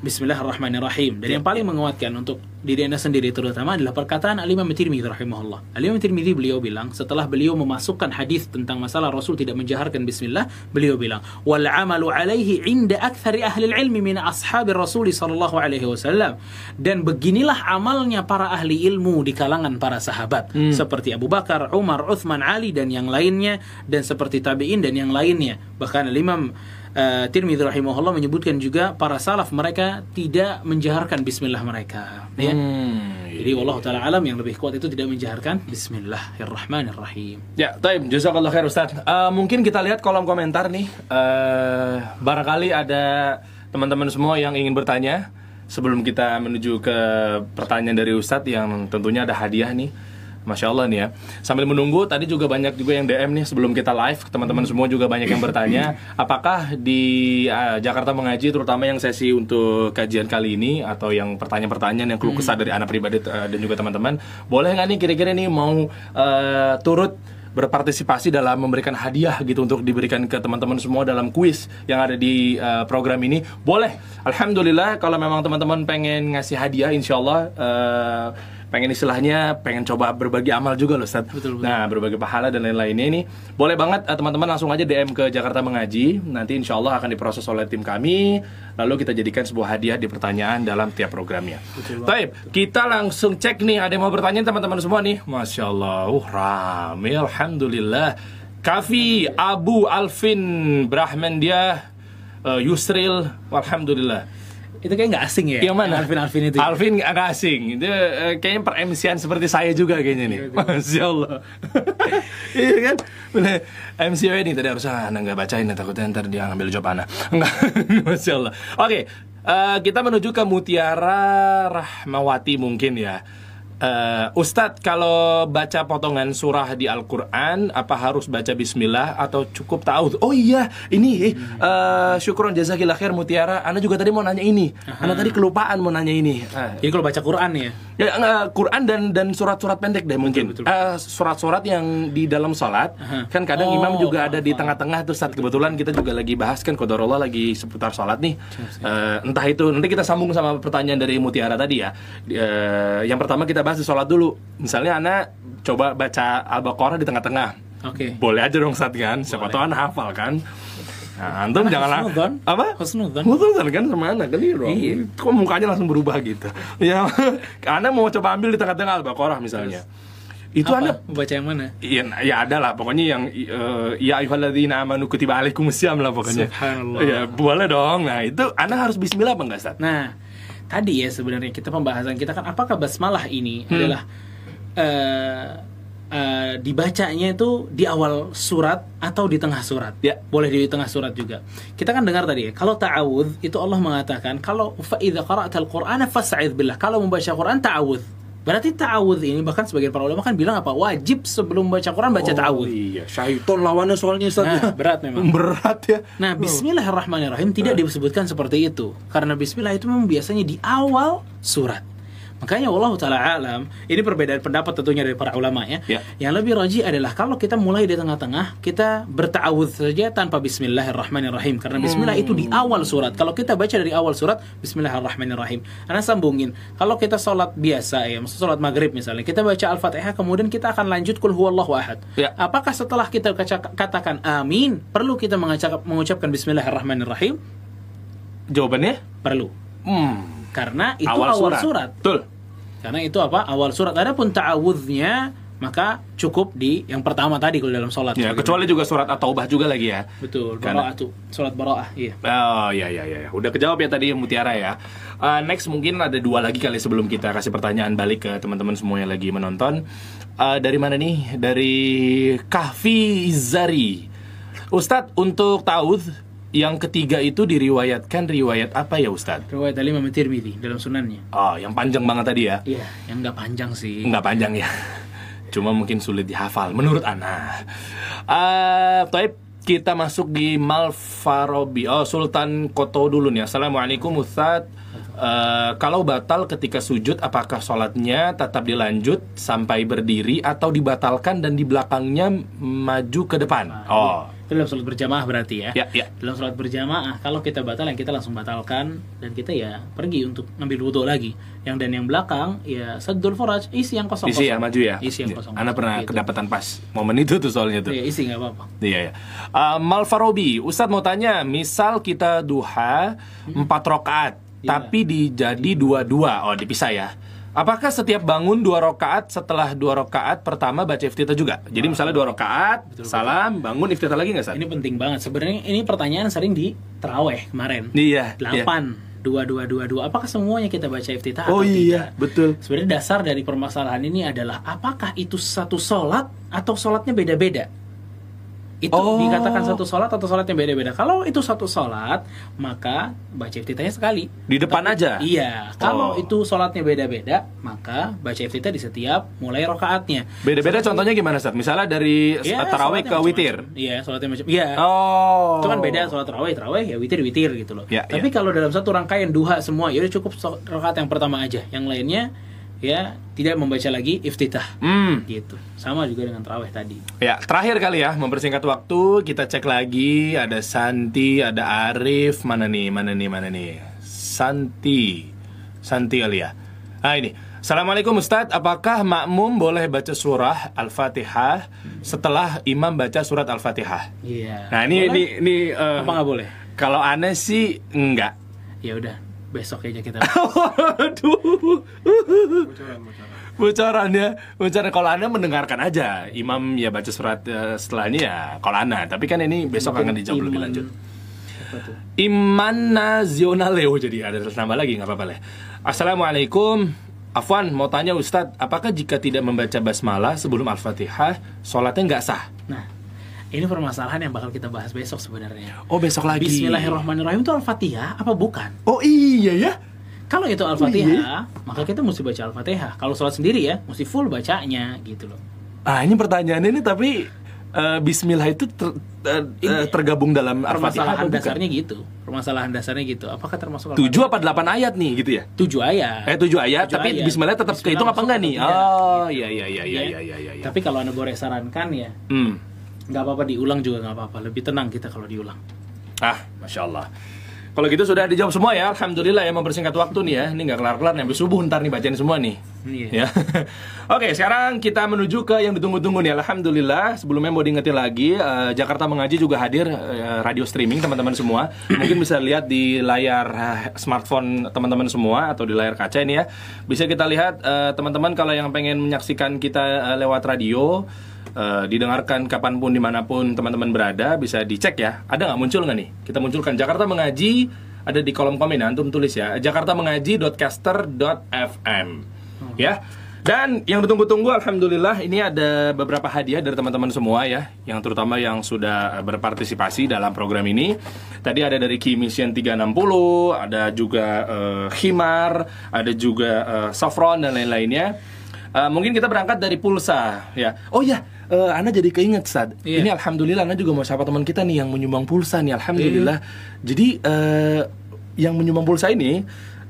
Bismillahirrahmanirrahim. Dan yang paling menguatkan untuk diri anda sendiri terutama adalah perkataan Al-Imam Tirmidzi rahimahullah. Al-Imam Tirmidzi beliau bilang setelah beliau memasukkan hadis tentang masalah Rasul tidak menjaharkan bismillah, beliau bilang, "Wal 'amalu 'alaihi 'inda aktsari ahli ilmi min ashabi Rasul sallallahu alaihi wasallam." Dan beginilah amalnya para ahli ilmu di kalangan para sahabat seperti Abu Bakar, Umar, Uthman, Ali dan yang lainnya dan seperti tabi'in dan yang lainnya. Bahkan Al-Imam Uh, Tirmidzi rahimahullah menyebutkan juga para salaf mereka tidak menjaharkan bismillah mereka ya. Hmm. Jadi wallahu taala alam yang lebih kuat itu tidak menjaharkan bismillahirrahmanirrahim. Ya, taib. Jazakallah khair Ustaz. Eh, mungkin kita lihat kolom komentar nih. Eh, barangkali ada teman-teman semua yang ingin bertanya sebelum kita menuju ke pertanyaan dari Ustadz yang tentunya ada hadiah nih. Masya Allah nih ya. Sambil menunggu, tadi juga banyak juga yang DM nih sebelum kita live. Teman-teman semua juga banyak yang bertanya, apakah di eh, Jakarta Mengaji, terutama yang sesi untuk kajian kali ini atau yang pertanyaan-pertanyaan yang keluh kesah dari anak pribadi eh, dan juga teman-teman, boleh nggak nih kira-kira nih mau eh, turut berpartisipasi dalam memberikan hadiah gitu untuk diberikan ke teman-teman semua dalam kuis yang ada di uh, program ini boleh alhamdulillah kalau memang teman-teman pengen ngasih hadiah insyaallah uh, pengen istilahnya pengen coba berbagi amal juga loh Ustaz. Betul, betul. Nah, berbagi pahala dan lain-lainnya ini boleh banget eh, teman-teman langsung aja DM ke Jakarta Mengaji. Nanti insya Allah akan diproses oleh tim kami. Lalu kita jadikan sebuah hadiah di pertanyaan dalam tiap programnya. Betul Taib, kita langsung cek nih ada yang mau bertanya teman-teman semua nih. Masya Allah, uh, rame, alhamdulillah. Kavi, Abu, Alvin, Brahman dia, eh, Yusril, alhamdulillah. Itu kayak nggak asing ya? Yang mana? Alvin Alvin itu. Alvin nggak asing. Itu eh, kayaknya per MC-an seperti saya juga kayaknya nih. Masya Allah. iya kan? Bener. MC ini tadi harusnya anak nggak bacain ya, takutnya ntar dia ngambil job anak. Enggak. Masya Allah. Oke. eh, kita menuju ke Mutiara Rahmawati mungkin ya. Eh, Ustadz, kalau baca potongan surah di Al-Quran, apa harus baca Bismillah atau cukup tahu? Oh iya, ini eh syukron jazakillah khair Mutiara. Anda juga tadi mau nanya ini. Anda tadi kelupaan mau nanya ini. Ah, Jadi kalau baca Quran ya, Ya, eh, Quran dan dan surat-surat pendek deh mungkin. betul. Eh, surat-surat yang di dalam sholat Aha. kan kadang Oh, imam juga ada di tengah-tengah tuh saat kebetulan kita juga lagi bahas kan kodarullah lagi seputar sholat nih. Eh, entah itu nanti kita sambung sama pertanyaan dari Mutiara tadi ya. Eh, yang pertama kita bahas di sholat dulu. Misalnya anak coba baca al-baqarah di tengah-tengah. Oke. Boleh aja dong saat kan. Siapa tahu anak hafal kan. Nah, antum Anak janganlah husnudzon. apa? Husnudzon. Husnudzon kan sama anak kan iya dong. Iya. Kok mukanya langsung berubah gitu. Ya, anak mau coba ambil di tengah-tengah al-baqarah misalnya. Itu Apa? anak baca yang mana? Iya, ya ada lah pokoknya yang eh, ya ayyuhalladzina amanu kutiba alaikumusiyam lah pokoknya. Subhanallah. Ya, boleh dong. Nah, itu anak harus bismillah apa enggak, Ustaz? Nah, tadi ya sebenarnya kita pembahasan kita kan apakah basmalah ini Hmm. adalah eh eh, dibacanya itu di awal surat atau di tengah surat. Ya. Boleh di tengah surat juga. Kita kan dengar tadi ya, kalau ta'awudz itu Allah mengatakan kalau fa idza qara'tal qur'ana fas'idz billah. Kalau membaca Quran ta'awudz. Berarti ta'awudz ini bahkan sebagian para ulama kan bilang apa? Wajib sebelum baca Quran baca ta'awudz. iya, syaiton lawannya soalnya Ustaz. Nah, berat memang. Berat ya. Nah, Bismillahirrahmanirrahim tidak disebutkan seperti itu karena Bismillah itu memang biasanya di awal surat. Makanya Allah taala alam, ini perbedaan pendapat tentunya dari para ulama ya. Ya. Yang lebih rajih adalah kalau kita mulai di tengah-tengah, kita bertawudz saja tanpa Bismillahirrahmanirrahim karena Bismillah itu di awal surat. Kalau kita baca dari awal surat Bismillahirrahmanirrahim. Karena sambungin, kalau kita sholat biasa ya, maksud sholat maghrib misalnya, kita baca Al-Fatihah kemudian kita akan lanjut kul huwallahu ahad. Ya. Apakah setelah kita katakan amin, perlu kita mengucapkan Bismillahirrahmanirrahim? Jawabannya? Perlu. Hmm. Karena itu awal, surat. Betul. Karena itu apa? Awal surat. Adapun ta'awudznya maka cukup di yang pertama tadi kalau dalam sholat. Ya, kecuali juga surat at-taubah juga lagi ya. betul. Karena- tuh. Sholat bara'ah. Iya. Oh ya ya ya, udah kejawab ya tadi Mutiara ya. Uh, next mungkin ada dua lagi kali sebelum kita kasih pertanyaan balik ke teman-teman semua yang lagi menonton. Uh, dari mana nih? Dari Kahfi Zari. Ustadz untuk taud yang ketiga itu diriwayatkan riwayat apa ya Ustadz? Riwayat dari Imam Tirmidzi dalam sunannya. Oh, yang panjang banget tadi ya? Iya, yang nggak panjang sih. Nggak panjang ya. Cuma mungkin sulit dihafal menurut Ana. Uh, Taib, kita masuk di Malfarobi. Oh, Sultan Koto dulu nih. Assalamualaikum Ustadz. Uh, kalau batal ketika sujud, apakah sholatnya tetap dilanjut sampai berdiri atau dibatalkan dan di belakangnya maju ke depan? Oh, Itu dalam sholat berjamaah berarti ya. ya, ya. Dalam sholat berjamaah, kalau kita batal yang kita langsung batalkan dan kita ya pergi untuk ngambil wudhu lagi. Yang dan yang belakang ya saddul foraj isi yang kosong. Isi ya, maju ya. Isi yang kosong. Ana pernah Gitu. kedapatan pas momen itu tuh soalnya tuh. Iya, isi nggak apa-apa. Iya ya. Uh, Malfarobi, Ustadz mau tanya, misal kita duha empat rakaat, Iya. tapi dijadi dua-dua, oh dipisah ya. Apakah setiap bangun dua rakaat setelah dua rakaat pertama baca iftitah juga? Jadi misalnya dua rakaat, salam, bangun iftitah lagi nggak Ustadz? Ini penting banget. Sebenarnya ini pertanyaan sering di teraweh kemarin. Iya. iya. Delapan, dua, dua, dua, dua. Apakah semuanya kita baca iftitah Oh atau iya, tidak? betul. Sebenarnya dasar dari permasalahan ini adalah apakah itu satu sholat atau sholatnya beda-beda? Itu Oh. dikatakan satu sholat atau sholatnya beda-beda. Kalau itu satu sholat, maka baca iftitahnya sekali. Di depan aja? Iya. Kalau Oh. itu sholatnya beda-beda, maka baca iftitah di setiap mulai rokaatnya. Beda-beda contohnya gimana Ustadz? Misalnya dari Iya, tarawih ke witir. Iya, sholatnya macam. Iya. Oh. Itu kan beda sholat tarawih, tarawih ya witir witir gitu loh. Ya, Tapi ya. kalau dalam satu rangkaian duha semua, ya udah cukup rakaat yang pertama aja. Yang lainnya ya tidak membaca lagi iftitah Hmm. gitu. Sama juga dengan tarawih tadi. Ya, terakhir kali ya, mempersingkat waktu, kita cek lagi ada Santi, ada Arif, mana nih, mana nih, mana nih. Santi. Santi kali ya. Ah ini. Assalamualaikum Ustadz, apakah makmum boleh baca surah Al-Fatihah setelah imam baca surat Al-Fatihah? Iya. Nah, ini Boleh? ini ini eh, apa nggak boleh? Kalau aneh sih enggak. Ya udah, besok aja kita. Waduh. Bocorannya, bocoran kalau anda mendengarkan aja, imam ya baca surat eh, setelahnya ya kalau anda. Tapi kan ini besok akan dijawab lebih lanjut. Iman Nazionaleo jadi ada nama lagi nggak apa-apa lah. Assalamualaikum. Afwan mau tanya Ustadz, apakah jika tidak membaca basmalah sebelum al-fatihah, sholatnya nggak sah? Nah, ini permasalahan yang bakal kita bahas besok sebenarnya. Oh besok lagi. Bismillahirrahmanirrahim itu Al-Fatihah apa bukan? Oh iya ya. Kalau itu Al-Fatihah, maka kita mesti baca Al-Fatihah. Kalau sholat sendiri ya, mesti full bacanya gitu loh. Ah ini pertanyaan ini tapi eh, Bismillah itu ter- eh, eh, tergabung dalam Al-Fatihah Permasalahan atau bukan? dasarnya gitu. Permasalahan dasarnya gitu. Apakah termasuk Tujuh apa delapan ayat nih gitu ya? tujuh ayat? Eh tujuh ayat, Tujuh tapi ayat. Bismillah tetap Bismillah kehitung apa enggak nih? Oh iya iya iya iya Ya. iya iya. iya. Tapi kalau anda boleh sarankan ya, Hmm. Nggak apa-apa diulang juga nggak apa-apa. Lebih tenang kita kalau diulang. Ah, masya Allah. Kalau gitu sudah dijawab semua ya, alhamdulillah ya mempersingkat waktu nih ya. Ini nggak kelar-kelar nih, subuh ntar nih bacain semua nih. Iya. Ya. Oke, sekarang kita menuju ke yang ditunggu-tunggu nih. Alhamdulillah, sebelumnya mau diingetin lagi, eh, Jakarta Mengaji juga hadir eh, radio streaming teman-teman semua. Mungkin bisa lihat di layar eh, smartphone teman-teman semua atau di layar kaca ini ya. Bisa kita lihat teman-teman kalau yang pengen menyaksikan kita eh, lewat radio, eh, didengarkan kapan pun di mana pun teman-teman berada, bisa dicek ya. Ada nggak muncul nggak nih? Kita munculkan Jakarta Mengaji ada di kolom komen ya, antum tulis ya. jakartamengaji.caster.fm ya. Dan yang ditunggu-tunggu alhamdulillah ini ada beberapa hadiah dari teman-teman semua ya, yang terutama yang sudah berpartisipasi dalam program ini. Tadi ada dari Key Mission 360, ada juga eh, Himar, ada juga eh, Saffron dan lain-lainnya. Eh, mungkin kita berangkat dari pulsa ya. Oh ya, eh, Ana jadi keinget Sad. Iya. Ini alhamdulillah Ana juga mau sapa teman kita nih yang menyumbang pulsa nih alhamdulillah. Jadi eh, yang menyumbang pulsa ini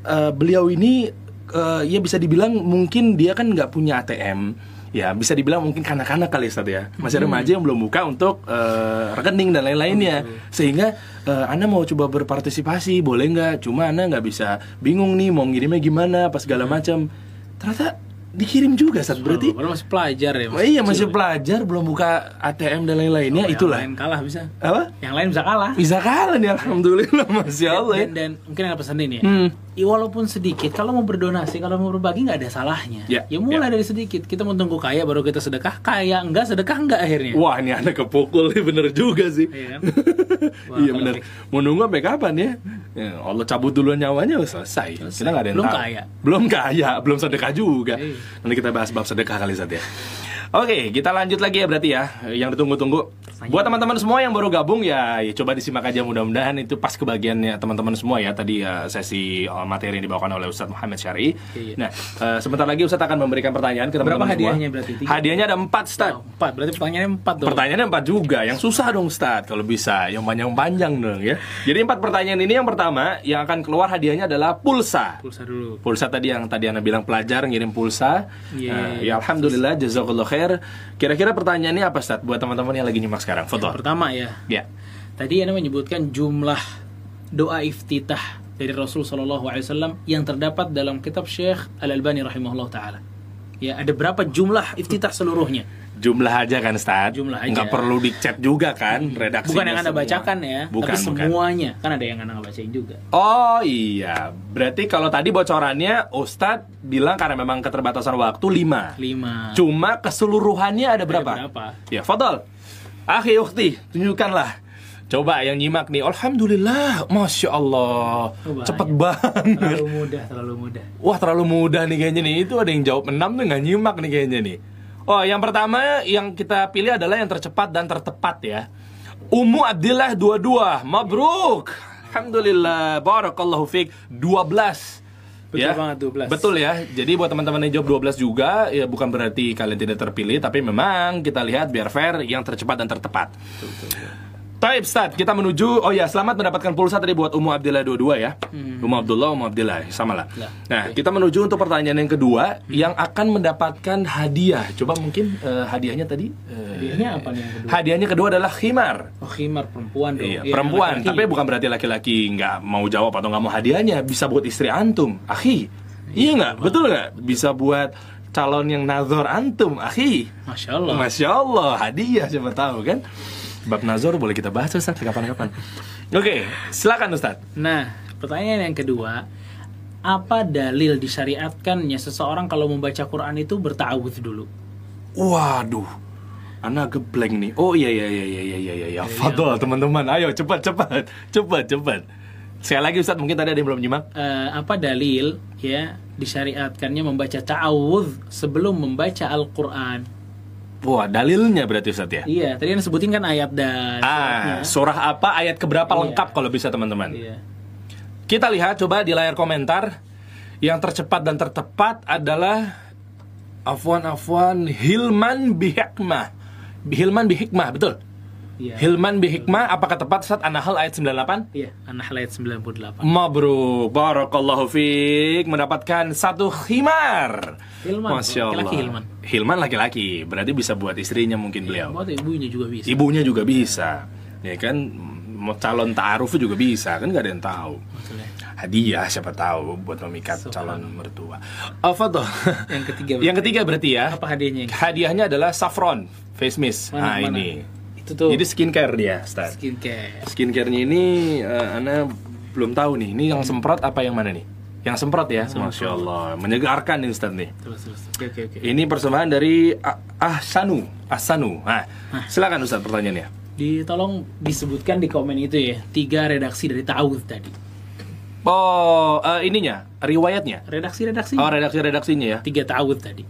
eh, beliau ini eh, ya bisa dibilang mungkin dia kan nggak punya ATM. Ya bisa dibilang mungkin kanak-kanak kali Ustaz ya Masih remaja yang belum buka untuk eh, rekening dan lain-lainnya Sehingga eh, Anda mau coba berpartisipasi boleh nggak Cuma Anda nggak bisa bingung nih mau ngirimnya gimana apa segala macam Ternyata dikirim juga Ustaz berarti Oh, padahal masih pelajar ya. Oh, iya masih pelajar belum buka ATM dan lain-lainnya Oh, itulah Yang lain kalah bisa. Apa? Yang lain bisa kalah. Bisa kalah nih alhamdulillah Masya Allah ya Dan, dan mungkin yang pesan ini ya. Hmm. Ya, walaupun sedikit, kalau mau berdonasi, kalau mau berbagi nggak ada salahnya. Ya, mulai dari sedikit. Kita mau tunggu kaya baru kita sedekah. Kaya enggak, sedekah enggak akhirnya. Wah ini anak kepukul nih bener juga sih Iya kan? Wah, iya bener Mau nunggu sampai kapan ya? ya Allah cabut duluan nyawanya selesai, Kita nggak ada yang Belum tahu. kaya. Belum kaya Belum sedekah juga Iya. Nanti kita bahas bab sedekah kali saat ya Oke, kita lanjut lagi ya berarti ya Yang ditunggu-tunggu Buat teman-teman semua yang baru gabung ya, ya coba disimak aja mudah-mudahan itu pas kebagiannya teman-teman semua ya Tadi ya, sesi uh, materi yang dibawakan oleh Ustadz Muhammad Syari Iya. Nah, uh, sebentar lagi Ustadz akan memberikan pertanyaan ke Berapa teman-teman semua hadiahnya berarti? Tiga? Hadiahnya ada empat, Ustadz Oh, empat, berarti pertanyaannya empat dong. Pertanyaannya empat juga, yang susah dong Stad kalau bisa, yang panjang-panjang dong ya. Jadi empat pertanyaan ini yang pertama yang akan keluar hadiahnya adalah pulsa. Pulsa dulu. Pulsa tadi yang tadi anda bilang pelajar ngirim pulsa. Iya. Nah, ya alhamdulillah jazakallah khair. Kira-kira pertanyaannya apa Stad buat teman-teman yang lagi nyimak sekarang? Foto. Pertama ya, Ya. tadi Anda menyebutkan jumlah doa iftitah dari Rasul Shallallahu Alaihi Wasallam yang terdapat dalam kitab Syekh Al Albani rahimahullah taala. Ya, ada berapa jumlah iftitah seluruhnya? Jumlah aja kan Stad. Jumlah aja. Nggak perlu dicet juga kan redaksinya Bukan yang Anda semua. bacakan ya, Bukan, tapi bukan. semuanya. Kan ada yang Anda bacain juga. Oh iya, berarti kalau tadi bocorannya Ustadz bilang karena memang keterbatasan waktu 5 Lima. Cuma keseluruhannya ada berapa? berapa? Ya, Fadol. Akhi ukti, tunjukkanlah. Coba yang nyimak nih. Alhamdulillah, Masya Allah. Banyak. Cepet banget. Terlalu mudah, terlalu mudah. Wah, terlalu mudah nih kayaknya nih. Itu ada yang jawab 6 tuh nggak nyimak nih kayaknya nih. Oh, yang pertama yang kita pilih adalah yang tercepat dan tertepat ya. Ummu Abdillah 22. Mabruk. Alhamdulillah. Barakallahu fiik. 12. Betul banget, 12. Betul ya. Jadi buat teman-teman yang jawab 12 juga ya bukan berarti kalian tidak terpilih tapi memang kita lihat biar fair yang tercepat dan tertepat. Taib Stad, kita menuju Oh ya, selamat mendapatkan pulsa tadi buat Ummu Abdillah 22 ya. Ummu Abdullah, Ummu Abdillah, sama lah. Lah, Nah, kita menuju untuk pertanyaan yang kedua yang akan mendapatkan hadiah. Coba mungkin eh, hadiahnya tadi eh, Hadiahnya apa nih yang kedua? Hadiahnya kedua adalah khimar. Oh, khimar perempuan dong. Iya, Iya, perempuan, laki-laki. tapi bukan berarti laki-laki nggak mau jawab atau nggak mau hadiahnya. Bisa buat istri antum, akhi. Iya nggak? Betul nggak? Bisa buat calon yang nazar antum, akhi. Masya Allah. Masya Allah, hadiah siapa tahu kan? Bab nazar boleh kita bahas Ustaz kapan-kapan. Oke, silakan Ustaz. Nah, pertanyaan yang kedua, apa dalil disyariatkannya seseorang kalau membaca Quran itu bertawudz dulu? Waduh. Anak geblank nih. Oh iya iya iya iya iya iya iya. Ya, Fadol teman-teman. Ayo cepat cepat. Cepat cepat. Sekali lagi Ustaz, mungkin tadi ada yang belum nyimak. Eh, apa dalil ya disyariatkannya membaca ta'awudz sebelum membaca Al-Qur'an? Wah, dalilnya berarti Ustaz ya? Iya, tadi yang sebutin kan ayat dan Ah, surah apa ayat keberapa Iya. lengkap kalau bisa teman-teman. Iya. Kita lihat coba di layar komentar. Yang tercepat dan tertepat adalah Afwan Afwan Hilman Bihakmah. Hilman bihikmah, betul? Iya. Hilman bihikmah, apakah tepat Ustaz An-Nahl ayat 98? Iya, An-Nahl ayat 98. Mabruk, barakallahu fiik mendapatkan satu khimar. Hilman, Masya Allah. laki-laki Hilman. Hilman laki-laki, berarti bisa buat istrinya mungkin beliau. Buat ibunya juga bisa. Ibunya juga bisa, ya kan? Mau calon ta'aruf juga bisa, kan nggak ada yang tahu. Maksudnya. Hadiah siapa tahu buat memikat calon mertua. Apa tuh? Yang ketiga. Yang ketiga berarti ya. apa hadiahnya? Hadiahnya adalah saffron face mist. Mana, nah mana? ini. Itu tuh Jadi skincare dia, Ustaz. skincare. Skincare-nya ini eh, Ana belum tahu nih. Ini yang semprot apa yang mana nih? Yang semprot ya, masya Allah, menyegarkan nih Ustaz nih. Terus terus. Oke oke oke. Ini persembahan dari Ah- Ahsanu, Ahsanu. Nah, silakan Ustaz pertanyaannya. Ditolong disebutkan di komen itu ya tiga redaksi dari Ta'awudz tadi. Oh, eh, ininya, riwayatnya. Redaksi-redaksi Oh, redaksi-redaksinya ya. tiga Ta'awudz tadi.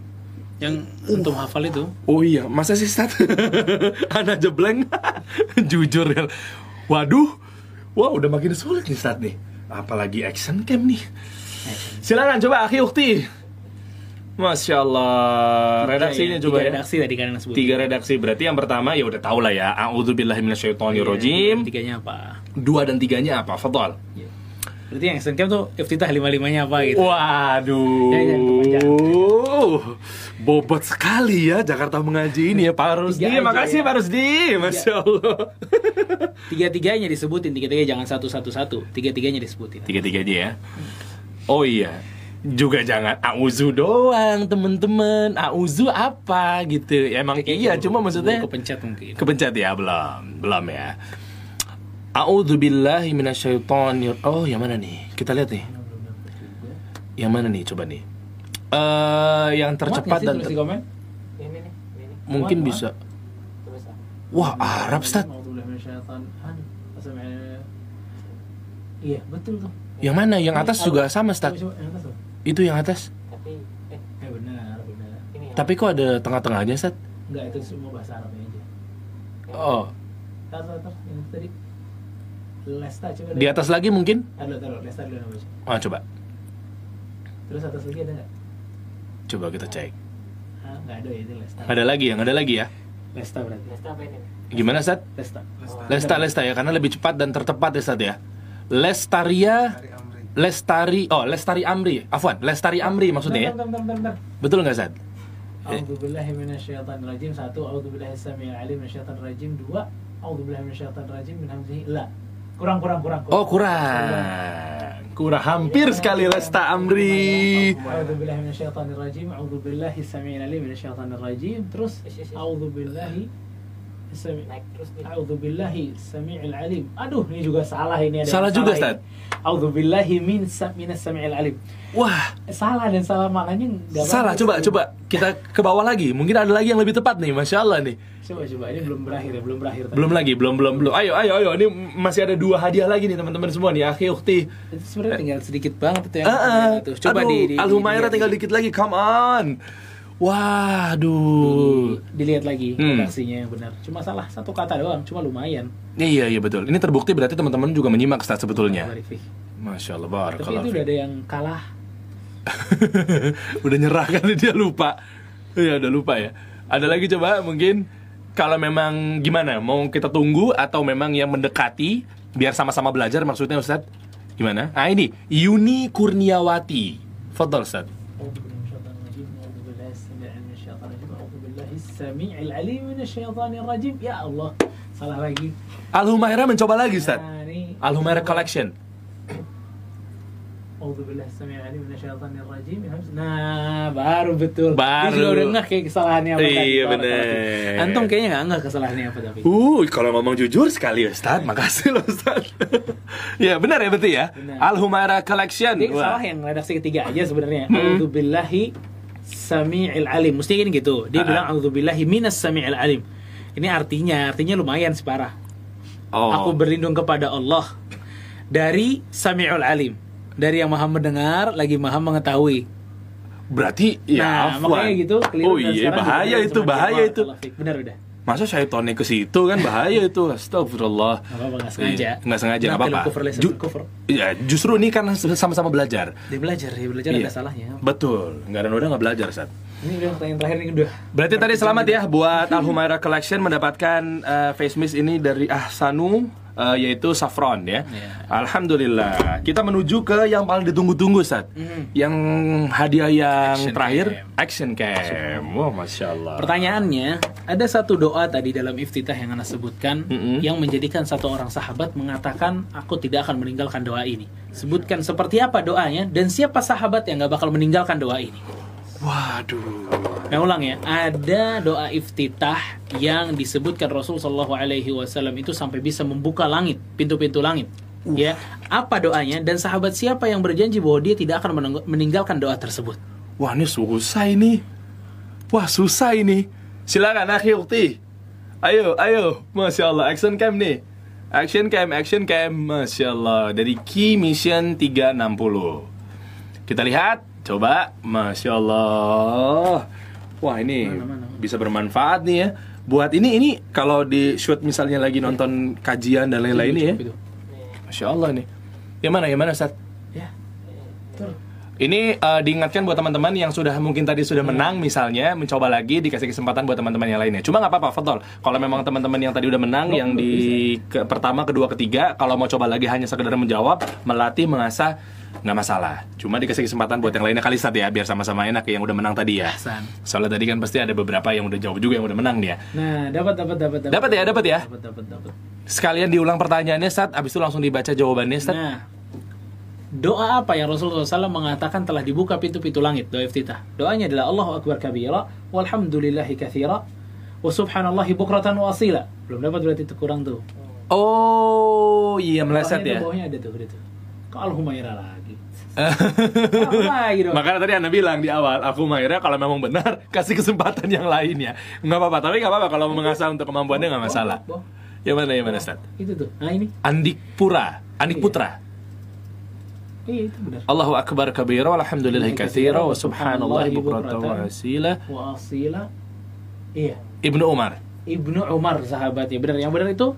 Yang untuk hafal itu Oh iya, masa sih Ustaz? Ana jebleng. Jujur ya. Waduh. Wah, udah makin sulit nih Ustaz nih. Apalagi action cam nih. Silakan coba Akhi Ukti. Masya Allah. Redaksinya Tiga ya, coba tiga ya. redaksi tadi kalian sebut. Tiga redaksi berarti yang pertama ya udah tau lah ya. A'udzubillahiminasyaitonirrajim. Tiganya apa? Dua dan tiganya apa? Fadol. Berarti yang SNCam tuh iftitah lima-limanya apa gitu. Waduh. Ya, ya. Bobot sekali ya Jakarta mengaji ini ya Pak Rusdi. Tiga Makasih ya. Pak Rusdi. Masya Allah. Tiga-tiganya disebutin, tiga-tiganya jangan satu-satu-satu. Tiga-tiganya disebutin. Tiga-tiga aja ya. Oh iya. Juga jangan auzu doang temen-temen. Auzu apa gitu. Ya, emang iya, cuma maksudnya kepencet mungkin. kepencet ya belum, belum ya. A'udzu billahi minasyaitonir. Oh, yang mana nih? Kita lihat nih. Yang mana nih? Coba nih. Eh, yang tercepat dan ter- komen. Ini nih, ini. mungkin bisa. Ah. Wah, Arab, Ustaz. Iya, betul tuh. Yang mana? Yang atas juga sama, Ustaz. Itu yang atas. Tapi eh Eh benar, benar. ini. Tapi kok ada tengah-tengahnya, Ustaz? Enggak, itu semua bahasa Arabnya aja. Oh. Yang tadi. Lesta, coba. di atas lagi mungkin? Taruh, taruh. Lesta dulu baca. Oh, coba. Terus atas lagi ada nggak? Coba kita cek. Ah, nggak ada ya, itu Lesta. Ada lagi yang ada lagi ya. Lesta berarti. Lesta apa ini? Gimana, Ustaz? Lesta. Lesta Lesta ya karena lebih cepat dan tertepat ya Ustaz ya. Lestaria Lestari oh Lestari Amri Afwan Lestari Amri maksudnya ya Bentar, bentar, bentar, bentar. betul nggak minasyaitonir rajim. Satu, samiil alim. Dua, a'udzu billahi minasyaitonir rajim min hamzihi la. Kurang, kurang, kurang. Oh kurang kurang hampir sekali Lesta Amri. A'udzu billahi minasyaitonir rajim. A'udzu billahi samiil alim minasyaitonir rajim. Terus Yes, yes, yes. a'udzu billahi sami Naik terus nih. A'udzu billahi samiil alim. Aduh, ini juga salah ini ada. Salah juga. Ustaz. A'udzu billahi min minas samiil alim. Wah Salah dan salah maknanya enggak salah coba coba kita ke bawah lagi mungkin ada lagi yang lebih tepat nih Masya Allah nih Coba coba ini belum berakhir ya, belum berakhir. tadi. belum lagi belum belum belum ayo ayo ayo ini masih ada dua hadiah lagi nih teman-teman semua nih akhi ukti Itu sebenarnya tinggal sedikit banget itu yang Ah, ah. tuh. Coba Aduh, di, di tinggal dikit lagi come on waduh di- dilihat lagi Hmm. redaksinya yang benar. Cuma salah satu kata doang, cuma lumayan. Iya iya betul. Ini terbukti berarti teman-teman juga menyimak Ustaz sebetulnya. Masya Allah Tapi itu udah ada yang kalah. udah nyerah kan dia lupa. Iya udah lupa ya. Ada lagi coba mungkin kalau memang gimana mau kita tunggu atau memang yang mendekati biar sama-sama belajar maksudnya Ustaz gimana? Ah ini Yuni Kurniawati. Fadal Ustaz. Sami'il alim minasyaitonir rajim. Ya Allah, salah lagi. Al Humaira mencoba lagi Ustaz. Nah, ini Al Humaira Collection. Nah, baru betul. Baru. Dia juga udah ngeh kayak kesalahannya apa. Iya, fiik. Antum kayaknya nggak ngeh kesalahannya apa tapi. Uh, kalau ngomong jujur sekali Ustaz, makasih loh Ustaz. ya benar ya betul ya. Benar. Al Humaira Collection. Wah. salah yang redaksi ketiga aja sebenarnya. Hmm. A'udzu billahi sami'il alim. Mesti kan gitu. Dia Ah. bilang a'udzu billahi minas sami'il alim. Ini artinya, artinya lumayan sih parah. Oh. Aku berlindung kepada Allah dari sami'ul alim. Dari yang maha mendengar lagi maha mengetahui. Berarti ya nah, afwan. makanya gitu. Oh dan iya, bahaya itu, bahaya itu. Benar udah. Masa syaitonnya ke situ kan bahaya itu. Astagfirullah. Nggak apa-apa, nggak sengaja. Iya, nggak sengaja, nggak apa-apa. Ju-. Iya, justru ini kan sama-sama belajar. Dia belajar, dia belajar Iya. ada salahnya. Betul, nggak ada noda nggak belajar saat. Ini udah pertanyaan terakhir nih udah. Berarti tadi selamat ya buat Al Humaira Collection mendapatkan eh, face mist ini dari Ahsanu eh, yaitu saffron ya. Iya. Alhamdulillah. Kita menuju ke yang paling ditunggu-tunggu saat. Yang hadiah yang Action terakhir cam. action cam. Wah, masya Allah. Pertanyaannya, ada satu doa tadi dalam iftitah yang Anda sebutkan Mm-mm. yang menjadikan satu orang sahabat mengatakan aku tidak akan meninggalkan doa ini. Sebutkan seperti apa doanya dan siapa sahabat yang nggak bakal meninggalkan doa ini. Waduh. Nah ulang ya, ada doa iftitah yang disebutkan Rasul Shallallahu Alaihi Wasallam itu sampai bisa membuka langit, pintu-pintu langit. Ya, apa doanya dan sahabat siapa yang berjanji bahwa dia tidak akan meninggalkan doa tersebut? Wah, ini susah ini. Wah, susah ini. Silakan akhi ukti. Ayo, ayo. Masya Allah, action cam nih. Action cam, action cam. Masya Allah. Dari Key Mission 360. Kita lihat. Coba. Masya Allah. Wah, ini Mana, mana? bisa bermanfaat nih ya. Buat ini, ini kalau di shoot misalnya lagi nonton kajian dan lain-lain nih ya. Itu. Masya Allah nih. Yang mana, yang mana, Ustaz? Ya. Betul. Ini eh, diingatkan buat teman-teman yang sudah mungkin tadi sudah menang misalnya mencoba lagi dikasih kesempatan buat teman-teman yang lainnya. Cuma nggak apa-apa, Fadol. Kalau memang teman-teman yang tadi udah menang yang di ke- pertama, kedua, ketiga, kalau mau coba lagi hanya sekedar menjawab, melatih, mengasah nggak masalah. Cuma dikasih kesempatan buat yang lainnya kali Sat ya, biar sama-sama enak ya yang udah menang tadi ya. Ahsan. Soalnya tadi kan pasti ada beberapa yang udah jawab juga yang udah menang dia. Nah, dapat dapat dapat Dapat ya, dapat ya. Dapat dapat dapat. Sekalian diulang pertanyaannya Sat, abis itu langsung dibaca jawabannya Sat. Nah, doa apa yang Rasulullah SAW mengatakan telah dibuka pintu-pintu langit doa iftitah? Doanya adalah Allahu Akbar kabira, walhamdulillahi kathira, wa subhanallahi bukratan wa asila. Belum dapat berarti itu kurang tuh. Oh, iya meleset ya. Bawahnya ada tuh, ada tuh. Kok Al-Humaira lagi? Apa lagi? Makanya tadi anda bilang di awal, aku Maira kalau memang benar kasih kesempatan yang lainnya. Nggak apa-apa, tapi nggak apa-apa kalau mengasah untuk kemampuannya nggak masalah. Yang mana yang mana Ustaz? Itu tuh. Nah, ini. Andik Pura, Andik. Putra. Iya, itu benar. Allahu akbar kabira walhamdulillahi katsira wa subhanallahi bukratan wa asila. Wa asila. Iya. Ibnu Umar. Ibnu Umar sahabatnya. Benar, yang benar itu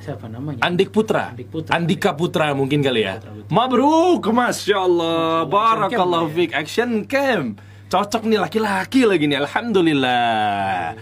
siapa namanya? Andik Putra. Andik Putra. Andika Putra mungkin kali ya. Putra. Mabruk, Masya Allah. Barakallahu fiik. Action cam. Cocok nih laki-laki lagi nih. Alhamdulillah.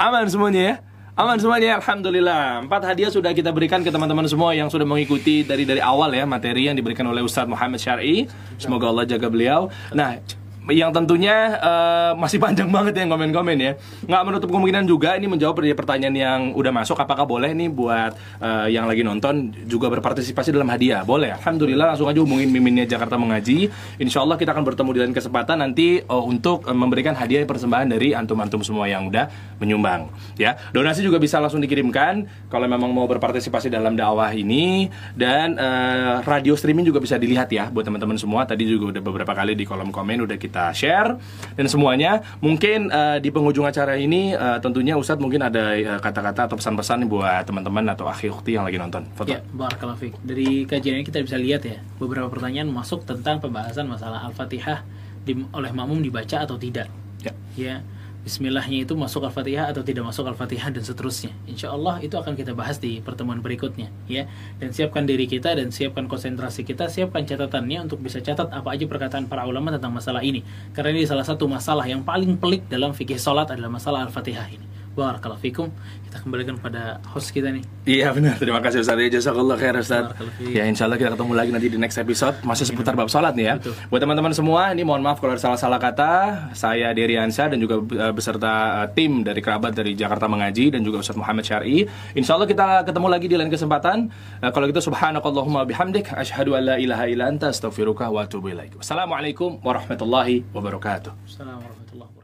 Aman semuanya ya. Aman semuanya, alhamdulillah. Empat hadiah sudah kita berikan ke teman-teman semua yang sudah mengikuti dari dari awal ya materi yang diberikan oleh Ustadz Muhammad Syar'i. Semoga Allah jaga beliau. Nah, yang tentunya eh, masih panjang banget yang komen-komen ya. Nggak menutup kemungkinan juga ini menjawab dari pertanyaan yang udah masuk. Apakah boleh nih buat eh, yang lagi nonton juga berpartisipasi dalam hadiah? Boleh. Alhamdulillah langsung aja hubungin miminnya Jakarta Mengaji. Insya Allah kita akan bertemu di lain kesempatan nanti eh, untuk eh, memberikan hadiah persembahan dari antum-antum semua yang udah menyumbang. Ya, donasi juga bisa langsung dikirimkan kalau memang mau berpartisipasi dalam dakwah ini dan eh, radio streaming juga bisa dilihat ya buat teman-teman semua. Tadi juga udah beberapa kali di kolom komen udah kita share dan semuanya. Mungkin eh, di penghujung acara ini eh, tentunya Ustadz mungkin ada eh, kata-kata atau pesan-pesan buat teman-teman atau akhi ukti yang lagi nonton. Foto. Ya, barakallahu fiik. Dari kajian ini kita bisa lihat ya, beberapa pertanyaan masuk tentang pembahasan masalah Al-Fatihah oleh makmum dibaca atau tidak. Ya. Ya, Bismillahnya itu masuk Al-Fatihah atau tidak masuk Al-Fatihah dan seterusnya. Insya Allah itu akan kita bahas di pertemuan berikutnya, ya. Dan siapkan diri kita dan siapkan konsentrasi kita, siapkan catatannya untuk bisa catat apa aja perkataan para ulama tentang masalah ini. Karena ini salah satu masalah yang paling pelik dalam fikih salat adalah masalah Al-Fatihah ini. Barakallahu fikum. Kita kembalikan pada host kita nih. Iya benar, terima kasih Ustaz. Jazakallah khair Ustaz. Ya insya Allah kita ketemu lagi nanti di next episode Masih seputar bab sholat nih ya Betul. Buat teman-teman semua, ini mohon maaf kalau ada salah-salah kata Saya Dery Ansyah dan juga eh, beserta eh, tim dari kerabat dari Jakarta Mengaji Dan juga Ustaz Muhammad Syar'i Insya Allah kita ketemu lagi di lain kesempatan Eh, Kalau gitu subhanakallahumma bihamdik Ashhadu an la ilaha illa anta astaghfiruka wa atubu ilaik Wassalamualaikum warahmatullahi wabarakatuh Assalamualaikum warahmatullahi wabarakatuh.